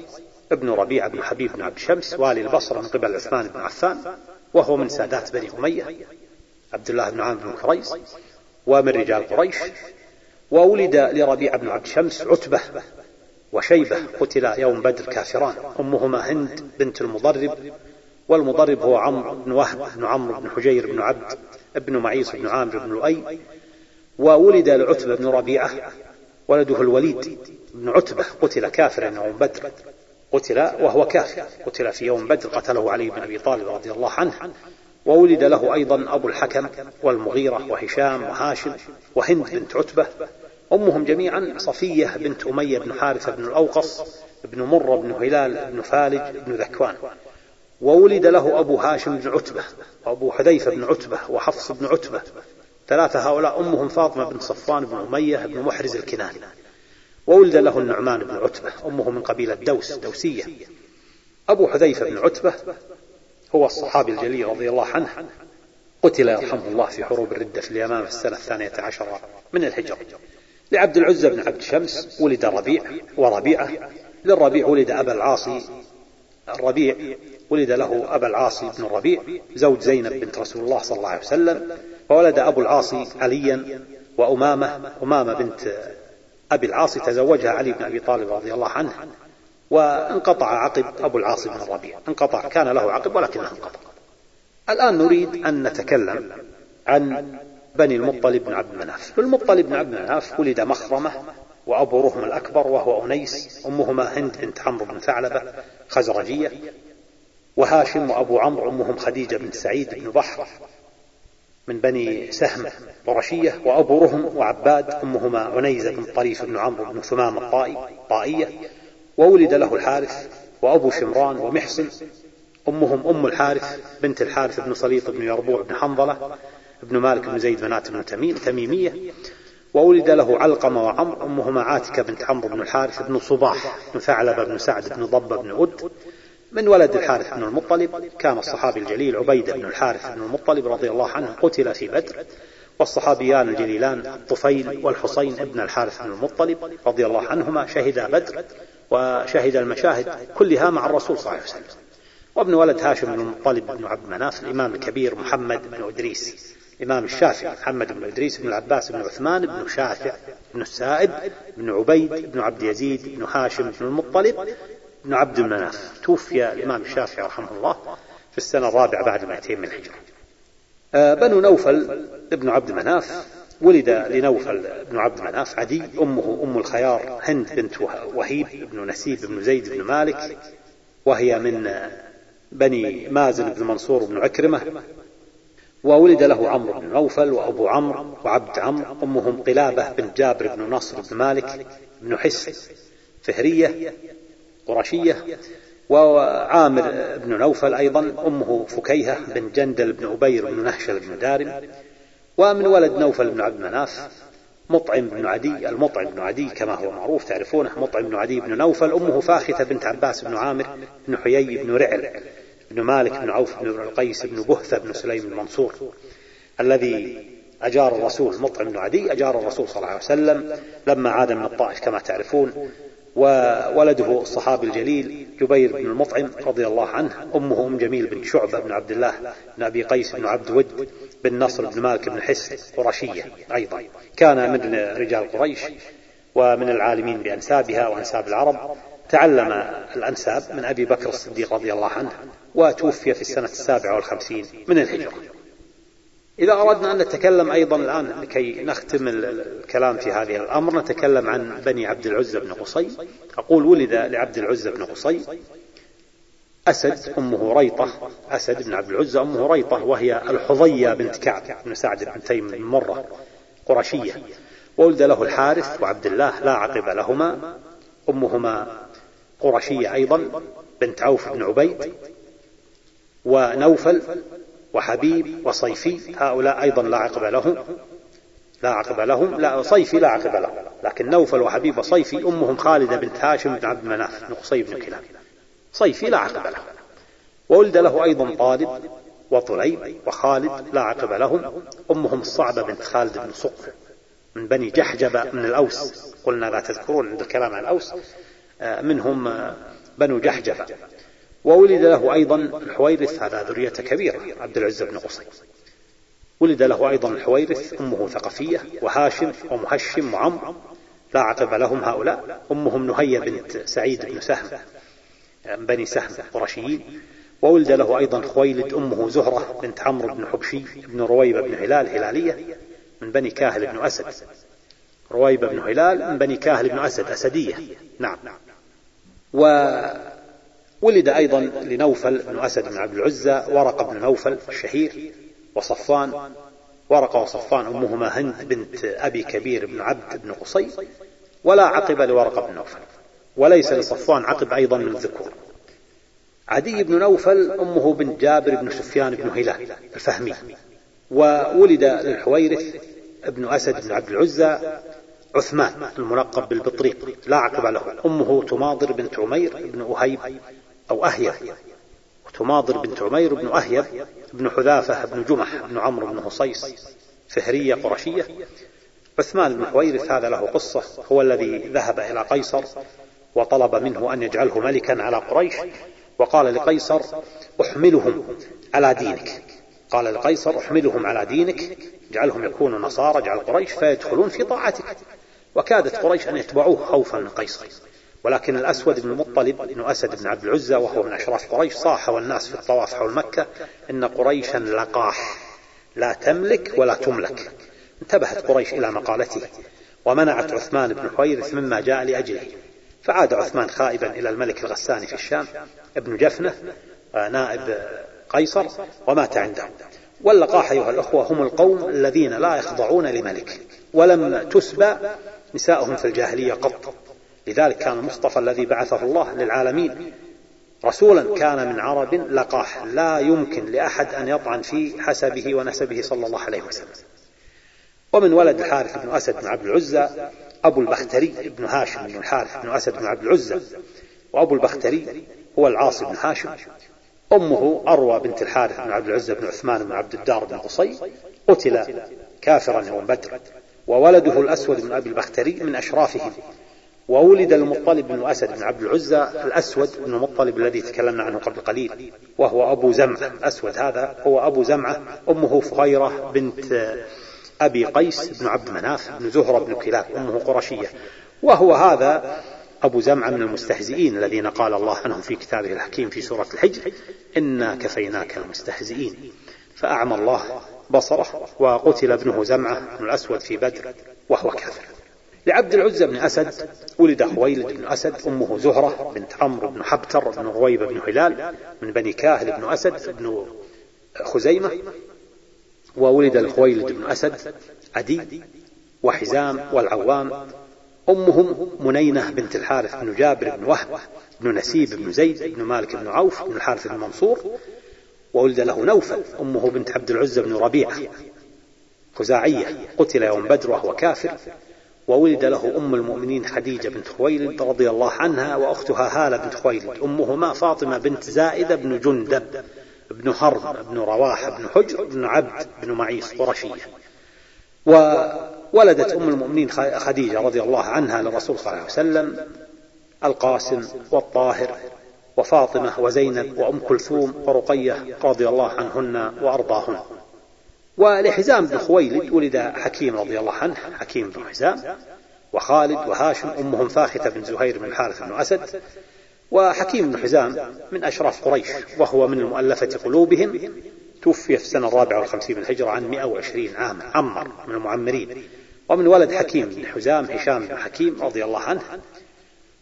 ابن ربيعة بن حبيب بن عبد شمس والي البصرة من قبل عثمان بن عفان وهو من سادات بني أمية عبد الله بن عامر بن كريز ومن رجال قريش وولد لربيعة بن عبد شمس عتبة وشيبة قتل يوم بدر كافران. أمهما هند بنت المضرب والمضرب هو عمرو بن وهب بن عمرو بن حجير بن عبد بن معيص بن عامر بن لؤي. وولد لعتبة بن ربيعة ولده الوليد بن عتبة قتل كافرا يوم بدر. قتل وهو كافر. قتل في يوم بدر قتله علي بن أبي طالب رضي الله عنه. وولد له أيضا أبو الحكم والمغيرة وهشام وهاشم وهند بنت عتبة. أمهم جميعا صفية بنت أمية بن حارثة بن الأوقص بن مرة بن هلال بن فالج بن ذكوان. وولد له أبو هاشم بن عتبة وأبو حذيفة بن عتبة وحفص بن عتبة. ثلاثة هؤلاء أمهم فاطمة بن صفوان بن أمية بن محرز الكناني. وولد له النعمان بن عتبة أمه من قبيلة دوس دوسية. أبو حذيفة بن عتبة هو الصحابي الجليل رضي الله عنه. قتل يرحمه الله في حروب الردة في اليمامة في السنة الثانية عشرة من الهجرة. لعبد العزى بن عبد شمس ولد ربيع وربيعة. للربيع ولد أبا العاصي الربيع. ولد له أبا العاصي بن الربيع زوج زينب بنت رسول الله صلى الله عليه وسلم. وولد أبو العاصي عليا وأمامة أمامة بنت أبي العاصي تزوجها علي بن أبي طالب رضي الله عنه وانقطع عقب أبو العاص بن الربيع. انقطع كان له عقب ولكنه انقطع. الآن نريد أن نتكلم عن بني المطلب بن عبد مناف المطلب بن عبد مناف ولد مخرمة وأبو رهم الأكبر وهو أنيس أمهما هند بنت عمرو بن ثعلبة خزرجية وهاشم وأبو عمرو أمهم خديجة بنت سعيد بن بحر من بني سهم قرشية وأبو رهم وعباد أمهما عنيزة بن طريف بن عمرو بن ثمام الطائي طائية وولد له الحارث وأبو شمران ومحصن أمهم أم الحارث بنت الحارث بن صليط بن يربوع بن حنظلة بن مالك بن زيد بنات بن تميم تميمية وولد له علقمة وعمر أمهما عاتكة بنت عمرو بن الحارث بن صباح بن ثعلبة بن سعد بن ضبة بن ود من ولد الحارث بن المطلب كان الصحابي الجليل عبيدة بن الحارث بن المطلب رضي الله عنه قتل في بدر والصحابيان الجليلان الطفيل والحصين ابن الحارث بن المطلب رضي الله عنهما شهدا بدر وشهد المشاهد كلها مع الرسول صلى الله عليه وسلم. وابن ولد هاشم بن المطلب بن عبد مناف الإمام الكبير محمد بن إدريس الإمام الشافعي محمد بن إدريس بن العباس بن عثمان بن شافع بن السائب بن عبيد بن عبد يزيد بن هاشم بن المطلب بن عبد المناف توفي الإمام الشافعي رحمه الله في السنة الرابعة بعد 200 من الهجرة. آه، بنو نوفل ابن عبد مناف ولد لنوفل بن عبد مناف عدي أمه أم الخيار هند بنت وهيب بن نسيب بن زيد بن مالك وهي من بني مازن بن منصور بن عكرمة وولد له عمرو بن نوفل وأبو عمرو وعبد عمرو أمهم قلابة بن جابر بن نصر بن مالك بن حس فهرية قرشية وعامر بن نوفل أيضا أمه فكيهة بن جندل بن أبير بن نهشل بن دارم ومن ولد نوفل بن عبد مناف مطعم بن عدي المطعم بن عدي كما هو معروف تعرفونه مطعم بن عدي بن نوفل أمه فاخته بنت عباس بن عامر بن حيي بن رعل بن مالك بن عوف بن القيس بن بهثة بن سليم المنصور الذي أجار الرسول مطعم بن عدي أجار الرسول صلى الله عليه وسلم لما عاد من الطائف كما تعرفون. وولده الصحابي الجليل جبير بن المطعم رضي الله عنه أمه أم جميل بن شعبة بن عبد الله بن أبي قيس بن عبد ود بن نصر بن مالك بن حس قرشية أيضا. كان من رجال قريش ومن العالمين بأنسابها وأنساب العرب. تعلم الأنساب من أبي بكر الصديق رضي الله عنه وتوفي في السنة السابعة والخمسين من الهجرة. إذا أردنا أن نتكلم أيضا الآن لكي نختم الكلام في هذه الأمر نتكلم عن بني عبد العزى بن قصي. أقول ولد لعبد العزى بن قصي. أسد أمه ريطة. أسد بن عبد العزى أمه ريطة وهي الحظية بنت كعب بن سعد بن تيم بن مرة قرشية. وولد له الحارث وعبد الله لا عقب لهما. أمهما قرشية أيضا بنت عوف بن عبيد. ونوفل وحبيب وصيفي هؤلاء أيضا لا عقب لهم. لا عقب لهم لا صيفي لا عقب لهم لكن نوفل وحبيب وصيفي أمهم خالدة بنت هاشم بن عبد مناف بن قصي بن كلاب. صيفي لا عقب له. وولد له أيضا طالب وطليب وخالد لا عقب لهم. أمهم الصعبة بنت خالد بن صقر من بني جحجبة من الأوس. قلنا لا تذكرون عند الكلام عن الأوس. آه، منهم آه، بنو جحجبة وولد له أيضا الحويرث هذا ذرية كبيرة عبد العزة بن قصي. ولد له أيضا الحويرث أمه ثقفية وهاشم ومهشم وعمر لا عقب لهم هؤلاء. أمهم نهية بنت سعيد بن سهم بني سهم قرشيين. وولد له أيضا خويلد أمه زهرة بنت عمرو بن حبشي بن رويبة بن هلال هلالية من بني كاهل بن أسد. رويبة بن هلال من بني كاهل بن أسد أسدية. نعم. وولد أيضا لنوفل بن أسد بن عبد العزى ورقة بن نوفل الشهير وصفوان ورقة وصفان أمهما هند بنت أبي كبير بن عبد بن قصي ولا عقب لورقة بن نوفل وليس لصفوان عقب أيضا من الذكور عدي بن نوفل أمه بنت جابر بن سفيان بن هلال الفهمي وولد للحويرث ابن أسد بن عبد العزى عثمان الملقب بالبطريق لا عقب له. أمه تماضر بنت عمير بن أهيب أو أهيب. وتماضر بنت عمير بن أهيب بن حذافة بن جمح بن عمرو بن هصيص فهرية قرشية. عثمان بن حويرث هذا له قصة هو الذي ذهب إلى قيصر وطلب منه أن يجعله ملكا على قريش وقال لقيصر أحملهم على دينك. قال لقيصر أحملهم على دينك اجعلهم يكونوا نصارى اجعل قريش فيدخلون في طاعتك. وكادت قريش أن يتبعوه خوفا من قيصر. ولكن الأسود بن المطلب بن أسد بن عبد العزى وهو من أشراف قريش صاح والناس في الطواف حول مكة إن قريشا لقاح لا تملك ولا تملك. انتبهت قريش إلى مقالته. ومنعت عثمان بن حويرث مما جاء لأجله. فعاد عثمان خائبا إلى الملك الغساني في الشام ابن جفنة آه، نائب قيصر ومات عنده. واللقاح أيها الأخوة هم القوم الذين لا يخضعون لملك ولم تسبى نساؤهم في الجاهلية قط. لذلك كان المصطفى الذي بعثه الله للعالمين رسولا كان من عرب لقاح. لا يمكن لأحد أن يطعن في حسبه ونسبه صلى الله عليه وسلم. ومن ولد الحارث بن أسد بن عبد العزى أبو البختري بن هاشم بن الحارث بن أسد بن عبد العزى وأبو البختري هو العاص بن هاشم. أمه أروى بنت الحارث بن عبد العزى بن عثمان بن عبد الدار بن قصي قتل كافرا يوم بدر. وولده الأسود بن أبي البختري من أشرافهم. وولد المطلب بن أسد بن عبد العزى الأسود بن المطلب الذي تكلمنا عنه قبل قليل وهو أبو زمعة الأسود. هذا هو أبو زمعة أمه فغيرة بنت أبي قيس بن عبد مناف بن زهرة بن كلاب أمه قرشية. وهو هذا أبو زمعة من المستهزئين الذين قال الله عنهم في كتابه الحكيم في سورة الحجر إنا كفيناك المستهزئين. فأعمى الله بصره وقتل ابنه زمعة بن الأسود في بدر وهو كافر. لعبد العزى بن أسد ولد خويلد بن أسد أمه زهرة بنت عمرو بن حبتر بن رويبة بن هلال من بني كاهل بن أسد بن خزيمة وولد الخويلد بن أسد عدي وحزام والعوام. أمهم منينة بنت الحارث بن جابر بن وهب بن نسيب بن زيد بن مالك بن عوف بن الحارث بن منصور. وولد له نوفل أمه بنت عبد العزى بن ربيعة. خزاعية قتل يوم بدر وهو كافر. وولد له أم المؤمنين خديجة بنت خويلد رضي الله عنها وأختها هالة بنت خويلد. أمهما فاطمة بنت زائدة بن جندب بن حرب بن رواحة بن حجر بن عبد بن معيص قرشية. وولدت أم المؤمنين خديجة رضي الله عنها للرسول صلى الله عليه وسلم القاسم والطاهر وفاطمة وزينب وأم كلثوم ورقية رضي الله عنهن وأرضاهن. ولحزام بن خويلد ولد حكيم رضي الله عنه حكيم بن حزام وخالد وهاشم أمهم فاخته بن زهير بن الحارث بن أسد وحكيم بن حزام من أشراف قريش وهو من المؤلفة قلوبهم توفي في السنة الرابعة والخمسين من الهجرة عن 120 عاما عمر من المعمرين ومن ولد حكيم بن حزام هشام بن حكيم رضي الله عنه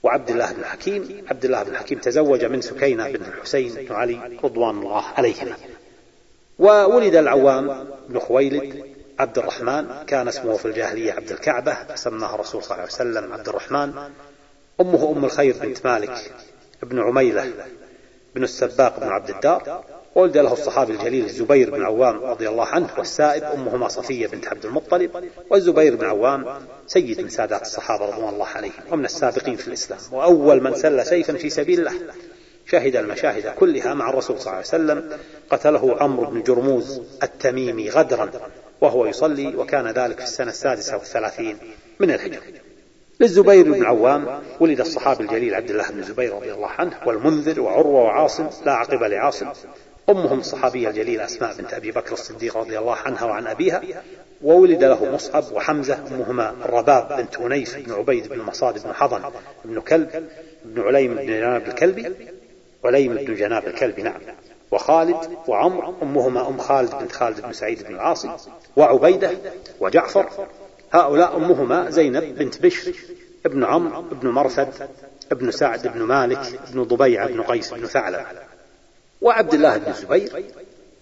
وعبد الله بن حكيم عبد الله بن حكيم تزوج من سكينة بن الحسين بن علي رضوان الله عليهما. وولد العوام بن خويلد عبد الرحمن كان اسمه في الجاهلية عبد الكعبة سماه الرسول صلى الله عليه وسلم عبد الرحمن. أمه أم الخير بنت مالك بن عميلة بن السباق بن عبد الدار. ولد له الصحابي الجليل الزبير بن عوام رضي الله عنه والسائب. أمهما صفية بنت عبد المطلب. والزبير بن عوام سيد من سادات الصحابة رضوان الله عليهم ومن السابقين في الإسلام. وأول من سل سيفا في سبيل الله. شهد المشاهد كلها مع الرسول صلى الله عليه وسلم. قتله عمرو بن جرموز التميمي غدرا وهو يصلي وكان ذلك في السنة السادسة والثلاثين من الهجرة. للزبير بن عوام ولد الصحابي الجليل عبد الله بن الزبير رضي الله عنه والمنذر وعروة وعاصم لا عقب لعاصم. أمهم الصحابية الجليلة أسماء بنت أبي بكر الصديق رضي الله عنها وعن أبيها وولد له مصعب وحمزة أمهما الرباب بنت أنيس بن عبيد بن مصاد بن حضن بن كلب بن عليم بن جناب الكلبي عليم بن جناب الكلبي نعم. وخالد وعمر أمهما أم خالد بنت خالد بن سعيد بن العاصي وعبيدة وجعفر. هؤلاء أمهما زينب بنت بشر ابن عمرو ابن مرثد ابن سعد بن مالك ابن ضبيعة بن قيس بن ثعلب. وعبد الله بن الزبير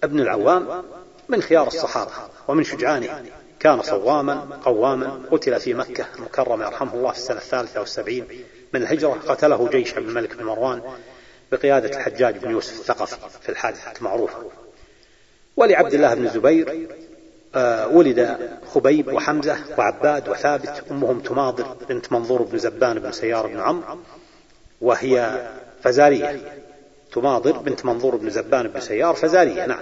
ابن العوام من خيار الصحابة ومن شجعانهم كان صواما قواما قتل في مكة المكرمة يرحمه الله في السنة الثالثة والسبعين من الهجرة قتله جيش عبد الملك بن مروان. بقيادة الحجاج بن يوسف الثقفي في الحادثة المعروفة. ولعبد الله بن الزبير آه، ولد خبيب وحمزة وعباد وثابت أمهم تماضر بنت منظور بن زبان بن سيار بن عمرو وهي فزارية. تماضر بنت منظور بن زبان بن سيار فزارية نعم.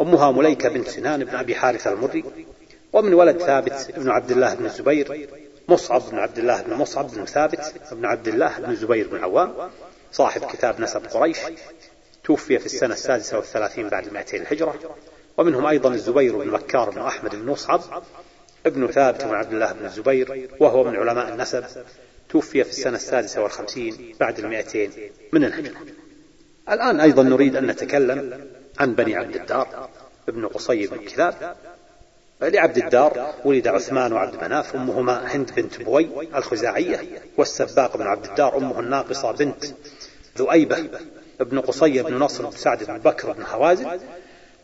أمها مليكة بنت سنان بن أبي حارث المري ومن ولد ثابت بن عبد الله بن الزبير مصعب بن عبد الله بن مصعب بن ثابت بن عبد الله بن الزبير بن عوام. صاحب كتاب نسب قريش توفي في السنة السادسة والثلاثين بعد المائتين الهجرة. ومنهم أيضا الزبير بن بكار بن أحمد بن مصعب ابن ثابت بن عبد الله بن الزبير وهو من علماء النسب توفي في السنة السادسة والخمسين بعد المائتين من الهجرة. الآن أيضا نريد أن نتكلم عن بني عبد الدار ابن قصي بن كلاب لعبد الدار ولد عثمان وعبد مناف أمهما هند بنت بوي الخزاعية والسباق بن عبد الدار أمه الناقصة بنت ذؤيبة ابن قصي بن نصر بن سعد بن بكر بن هوازن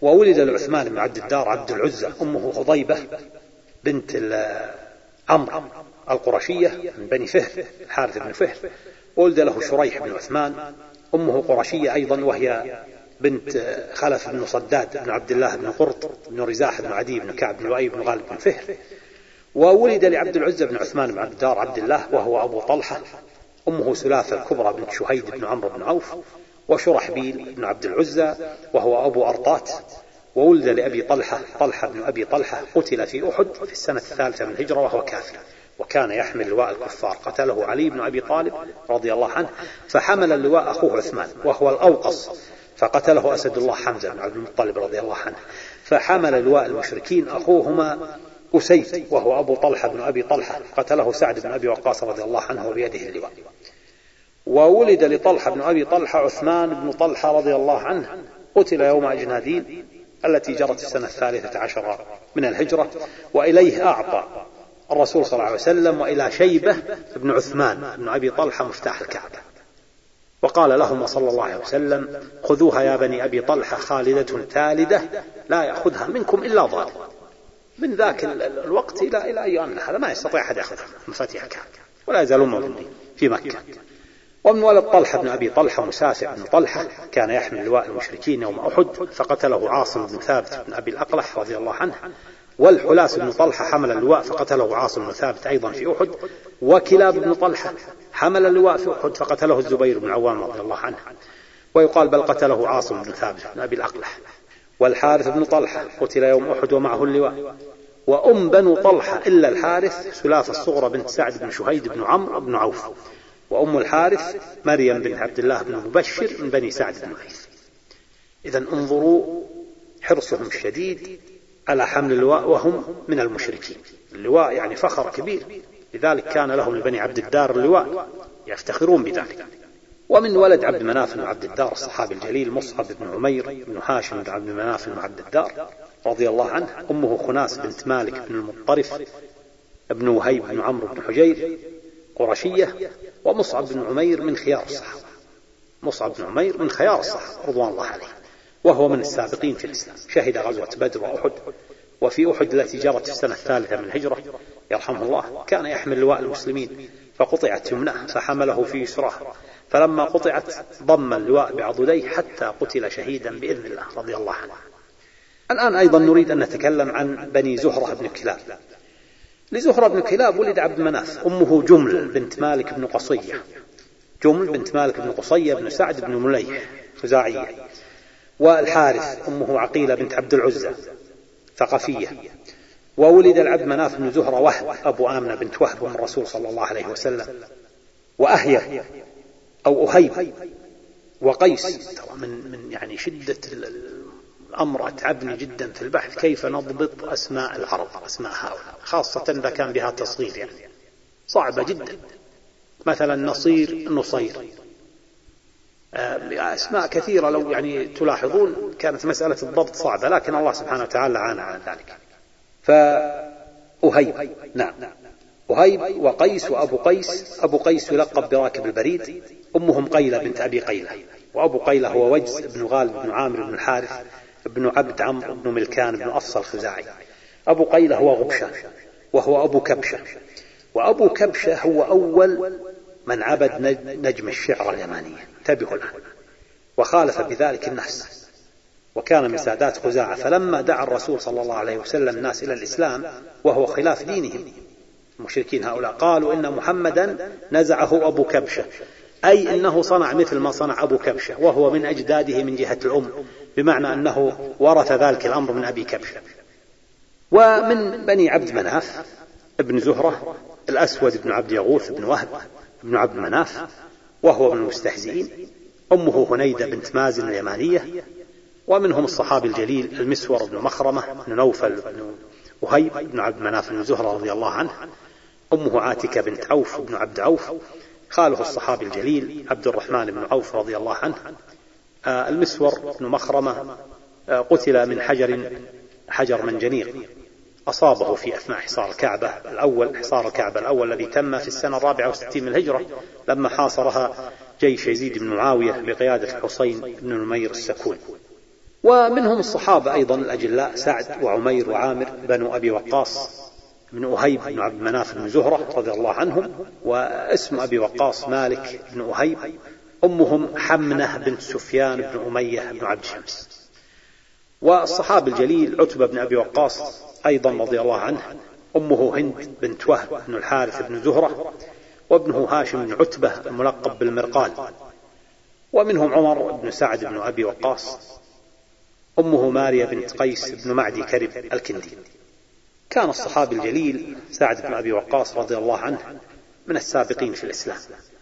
وولد لعثمان بن عبد الدار عبد العزة أمه خضيبة بنت عمرو القرشية من بني فهر الحارث بن فهر ولد له شريح بن عثمان أمه قرشية أيضا وهي بنت خلف بن صداد بن عبد الله بن قرط بن رزاح بن عدي بن كعب بن لؤي بن غالب بن فهر. وولد لعبد العزة بن عثمان بن عبد الدار عبد الله وهو أبو طلحة. أمه سلافة الكبرى بنت شهيد بن عمرو بن عوف وشرحبيل بن عبد العزى وهو أبو أرطات. وولد لأبي طلحة طلحة بن أبي طلحة قتل في أحد في السنة الثالثة من الهجرة وهو كافر. وكان يحمل لواء الكفار قتله علي بن أبي طالب رضي الله عنه فحمل اللواء أخوه عثمان وهو الأوقص. فقتله أسد الله حمزة بن عبد المطلب رضي الله عنه. فحمل لواء المشركين أخوهما أسيد وهو أبو طلحة بن أبي طلحة. قتله سعد بن أبي وقاص رضي الله عنه وبيده اللواء. وولد لطلحة بن أبي طلحة عثمان بن طلحة رضي الله عنه. قتل يوم أجنادين التي جرت السنة الثالثة عشر من الهجرة وإليه أعطى الرسول صلى الله عليه وسلم وإلى شيبة بن عثمان بن أبي طلحة مفتاح الكعبة. وقال لهم صلى الله عليه وسلم خذوها يا بني أبي طلحة خالدة تالدة لا يأخذها منكم إلا ظالم من ذاك الوقت إلى إلى أيامنا هذا ما يستطيع أحد يأخذها مفاتيح الكعبة ولا يزالون موجودين في مكة. ومن ولد طلحة بن أبي طلحة مسافع بن طلحة كان يحمل لواء المشركين يوم أحد فقتله عاصم بن ثابت بن أبي الأقلح رضي الله عنه. والحلاس بن طلحة حمل اللواء فقتله عاصم بن ثابت أيضا في أحد وكلاب بن طلحة حمل اللواء في أحد فقتله الزبير بن عوام رضي الله عنه. ويقال بل قتله عاصم بن ثابت بن أبي الأقلح. والحارث بن طلحة قتل يوم أحد ومعه اللواء. وأم بنو طلحة إلا الحارث سلافة الصغرى بنت سعد بن شهيد بن عمرو بن عوف. وأم الحارث مريم بنت عبد الله بن مبشر من بني سعد بن ليث إذا انظروا حرصهم الشديد على حمل اللواء وهم من المشركين. اللواء يعني فخر كبير. لذلك كان لهم لبني عبد الدار اللواء يفتخرون بذلك. ومن ولد عبد مناف بن عبد الدار الصحابي الجليل مصعب بن عمير بن هاشم بن عبد مناف بن عبد الدار رضي الله عنه أمه خناس بنت مالك بن المطرف ابن وهيب بن عمرو بن حجير قرشية ومصعب بن عمير من خيار الصحابة. مصعب بن عمير من خيار الصحابة رضوان الله عليه. وهو من السابقين في الإسلام. شهد غزوة بدر وأحد. وفي أحد التي جرت في السنة الثالثة من الهجرة يرحمه الله كان يحمل لواء المسلمين فقطعت يمناه فحمله في يسراه. فلما قطعت ضم اللواء بعضديه حتى قتل شهيدا بإذن الله رضي الله عنه. الآن أيضا نريد أن نتكلم عن بني زهرة بن كلاب. لزهرة بن كلاب ولد عبد مناف أمه جمل بنت مالك بن قصية. جمل بنت مالك بن قصية بن سعد بن مليح خزاعية. والحارث أمه عقيلة بنت عبد العزى ثقفية وولد العبد مناف بن زهرة وهب أبو آمنة بنت وهب من الرسول صلى الله عليه وسلم. وأهير أو أهيب وقيس من من يعني شدة الأمر أتعبني جدا في البحث كيف نضبط أسماء العرب أسماء هؤلاء خاصة إذا كان بها تصغير يعني. صعبة جدا. مثلا نصير نصير. أسماء كثيرة لو يعني تلاحظون كانت مسألة الضبط صعبة لكن الله سبحانه وتعالى عانى على ذلك. فأهيب. نعم. أهيب وقيس وأبو قيس. أبو قيس يلقب براكب البريد. أمهم قيلة بنت أبي قيلة. وأبو قيلة هو وجز بن غالب بن عامر بن الحارث بن عبد عمرو بن ملكان بن أفصل الخزاعي. أبو قيلة هو غبشة وهو أبو كبشة. وأبو كبشة هو أول من عبد نجم الشعر اليمانية. انتبهوا الآن وخالف بذلك الناس وكان من سادات خزاعة. فلما دعا الرسول صلى الله عليه وسلم الناس إلى الإسلام وهو خلاف دينهم. المشركين هؤلاء قالوا إن محمدا نزعه أبو كبشة. أي أنه صنع مثل ما صنع أبو كبشة. وهو من أجداده من جهة الأم. بمعنى أنه ورث ذلك الأمر من أبي كبشة. ومن بني عبد مناف ابن زهرة الأسود بن عبد يغوث بن وهب بن عبد مناف وهو من المستهزئين. أمه هنيدة بنت مازن اليمانية ومنهم الصحابي الجليل المسور بن مخرمة بن نوفل بن وهيب بن عبد مناف بن زهرة رضي الله عنه. أمه عاتكة بنت عوف بن عبد عوف خاله الصحابي الجليل عبد الرحمن بن عوف رضي الله عنه. آه، المسور بن مخرمة آه، قتل من حجر حجر منجنيق أصابه في أثناء حصار الكعبة الأول حصار الكعبة الأول الذي تم في السنة الرابعة والستين من الهجرة لما حاصرها جيش يزيد بن معاوية بقيادة الحسين بن نمير السكون. ومنهم الصحابة أيضا الأجلاء سعد وعمير وعامر بنو أبي وقاص بن أهيب بن عبد مناف بن زهرة رضي الله عنهم واسم أبي وقاص مالك بن أهيب أمهم حمنة بنت سفيان بن أمية بن عبد شمس والصحابي الجليل عتبة بن أبي وقاص أيضا رضي الله عنه. أمه هند بنت وهب بن الحارث بن زهرة وابنه هاشم بن عتبة الملقب بالمرقال. ومنهم عمر بن سعد بن أبي وقاص. أمه ماريا بنت قيس بن معدي كرب الكندي. كان الصحابي الجليل سعد بن أبي وقاص رضي الله عنه من السابقين في الإسلام.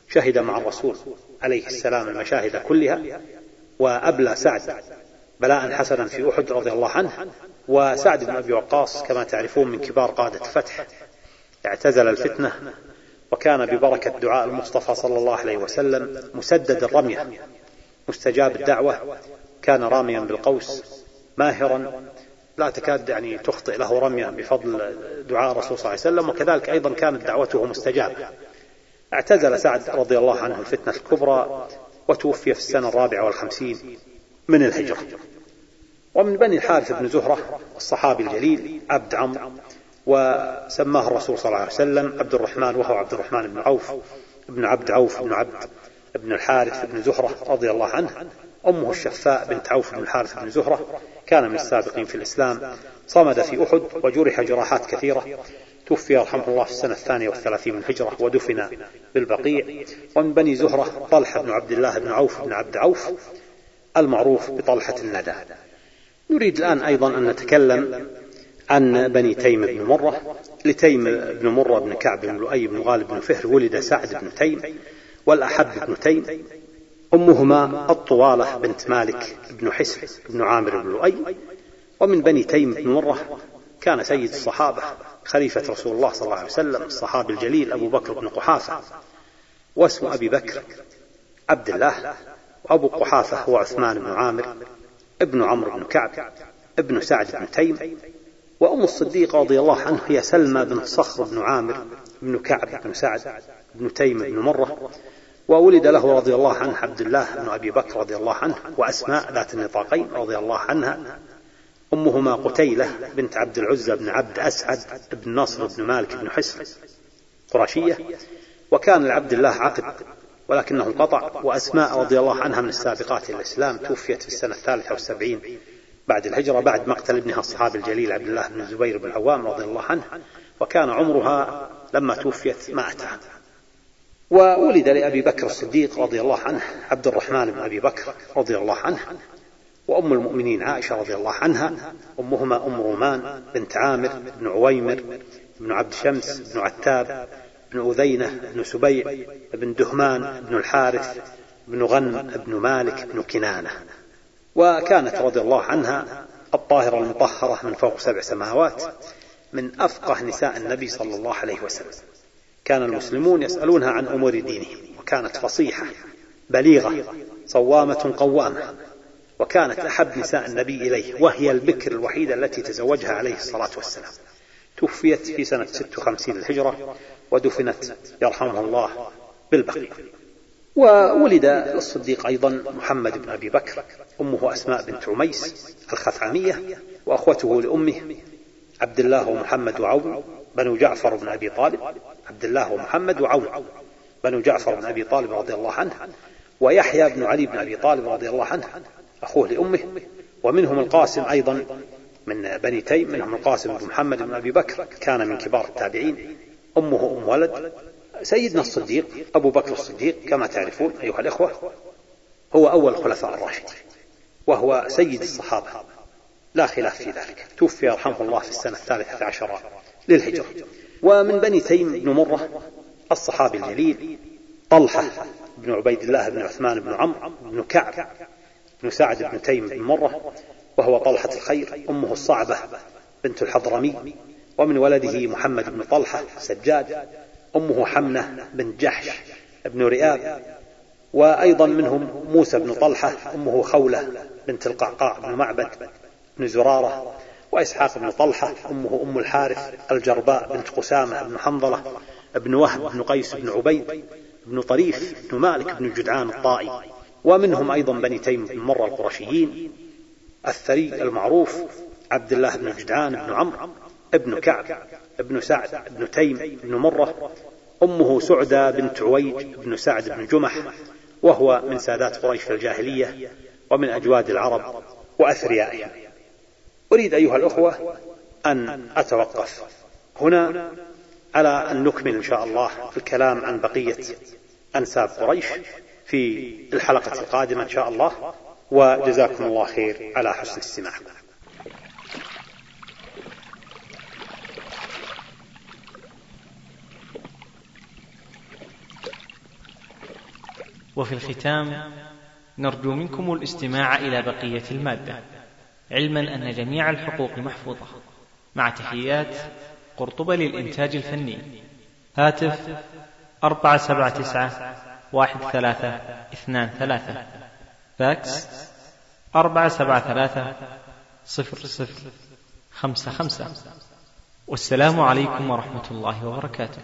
شهد مع الرسول عليه السلام المشاهد كلها وأبلى سعد بلاء حسنا في أحد رضي الله عنه وسعد بن أبي وقاص كما تعرفون من كبار قادة الفتح. اعتزل الفتنة وكان ببركة دعاء المصطفى صلى الله عليه وسلم مسدد الرمية. مستجاب الدعوة كان راميا بالقوس ماهرا. لا تكاد يعني تخطئ له رمية بفضل دعاء الرسول صلى الله عليه وسلم وكذلك أيضا كانت دعوته مستجابة. اعتزل سعد رضي الله عنه الفتنة الكبرى وتوفي في السنة الرابعة والخمسين من الهجرة. ومن بني الحارث بن زهرة الصحابي الجليل عبد عمرو وسماه الرسول صلى الله عليه وسلم عبد الرحمن وهو عبد الرحمن بن عوف بن عبد عوف بن عبد بن الحارث بن زهرة رضي الله عنه. أمه الشفاء بنت عوف بن الحارث بن زهرة كان من السابقين في الإسلام. صمد في أحد وجرح جراحات كثيرة. توفي رحمه الله في السنة الثانية والثلاثين من الهجرة ودفن بالبقيع. ومن بني زهرة طلحة بن عبد الله بن عوف بن عبد عوف المعروف بطلحة الندى. نريد الآن أيضا أن نتكلم عن بني تيم بن مرة. لتيم بن مرة بن كعب بن لؤي بن غالب بن فهر ولد سعد بن تيم والأحب بن تيم. أمهما الطوالة بنت مالك بن حسل بن عامر بن لؤي. ومن بني تيم بن مرة كان سيد الصحابة خليفة رسول الله صلى الله عليه وسلم الصحابي الجليل أبو بكر بن قحافة واسم أبي بكر عبد الله وأبو قحافة هو عثمان بن عامر. ابن عمرو بن كعب ابن سعد بن تيم وأم الصديق رضي الله عنه هي سلمى بن صخر بن عامر بن كعب بن سعد بن تيم بن مرة وولد له رضي الله عنه عبد الله بن أبي بكر رضي الله عنه وأسماء ذات النطاقين رضي الله عنها. أمهما قتيلة بنت عبد العزى بن عبد أسعد بن نصر بن مالك بن حسل قرشية وكان لعبد الله عقد ولكنه انقطع وأسماء رضي الله عنها من السابقات إلى الإسلام توفيت في السنة الثالثة والسبعين بعد الهجرة بعد مقتل ابنها الصحابي الجليل عبد الله بن الزبير بن العوام رضي الله عنه وكان عمرها لما توفيت مائة عام وولد لأبي بكر الصديق رضي الله عنه عبد الرحمن بن أبي بكر رضي الله عنه وأم المؤمنين عائشة رضي الله عنها أمهما أم رومان بنت عامر بن عويمر بن عبد شمس بن عتاب بن أذينة بن سبيع بن دهمان بن الحارث بن غنم بن مالك بن كنانة. وكانت رضي الله عنها الطاهرة المطهرة من فوق سبع سماوات من أفقه نساء النبي صلى الله عليه وسلم. كان المسلمون يسألونها عن أمور دينهم وكانت فصيحة بليغة صوامة قوامة. وكانت أحب نساء النبي إليه وهي البكر الوحيدة التي تزوجها عليه الصلاة والسلام. توفيت في سنة 56 الهجرة ودفنت يرحمه الله بالبقيع وولد للصديق أيضا محمد بن أبي بكر أمه أسماء بنت عميس الخثعمية وأخوته لأمه عبد الله ومحمد وعون بنو جعفر بن أبي طالب. عبد الله ومحمد وعون بنو جعفر بن أبي طالب رضي الله عنه ويحيى بن علي بن أبي طالب رضي الله عنه أخوه لأمه ومنهم القاسم أيضا من بني تيم منهم القاسم بن محمد بن أبي بكر كان من كبار التابعين. أمه أم ولد سيدنا الصديق أبو بكر الصديق كما تعرفون أيها الإخوة هو أول الخلفاء الراشدين وهو سيد الصحابة. لا خلاف في ذلك. توفي رحمه الله في السنة الثالثة عشر للهجرة. ومن بني تيم بن مرة الصحابي الجليل طلحة بن عبيد الله بن عثمان بن عمرو بن كعب بن سعد بن تيم بن مرة وهو طلحة الخير أمه الصعبة بنت الحضرمي ومن ولده محمد بن طلحة سجاد أمه حمنة بن جحش بن رئاب وأيضا منهم موسى بن طلحة أمه خولة بنت القعقاع بن معبد بن زرارة وإسحاق بن طلحة أمه أم الحارث الجرباء بنت قسامة بن حنظلة بن وهب بن قيس بن عبيد بن طريف بن مالك بن جدعان الطائي ومنهم أيضا بني تيم بن مرة القرشيين الثري المعروف عبد الله بن جدعان بن عمرو ابن كعب ابن سعد بن تيم بن مرة أمه سعدة بنت عويج بن سعد بن جمح وهو من سادات قريش في الجاهلية ومن أجواد العرب وأثريائهم. أريد أيها الأخوة أن أتوقف هنا على أن نكمل إن شاء الله الكلام عن بقية أنساب قريش في الحلقة القادمة إن شاء الله. وجزاكم الله خير على حسن استماعكم. وفي الختام نرجو منكم الاستماع إلى بقية المادة علما أن جميع الحقوق محفوظة. مع تحيات قرطبة للإنتاج الفني. هاتف أربعة سبعة تسعة واحد ثلاثة اثنان ثلاثة. فاكس أربعة سبعة ثلاثة صفر صفر خمسة خمسة والسلام عليكم ورحمة الله وبركاته.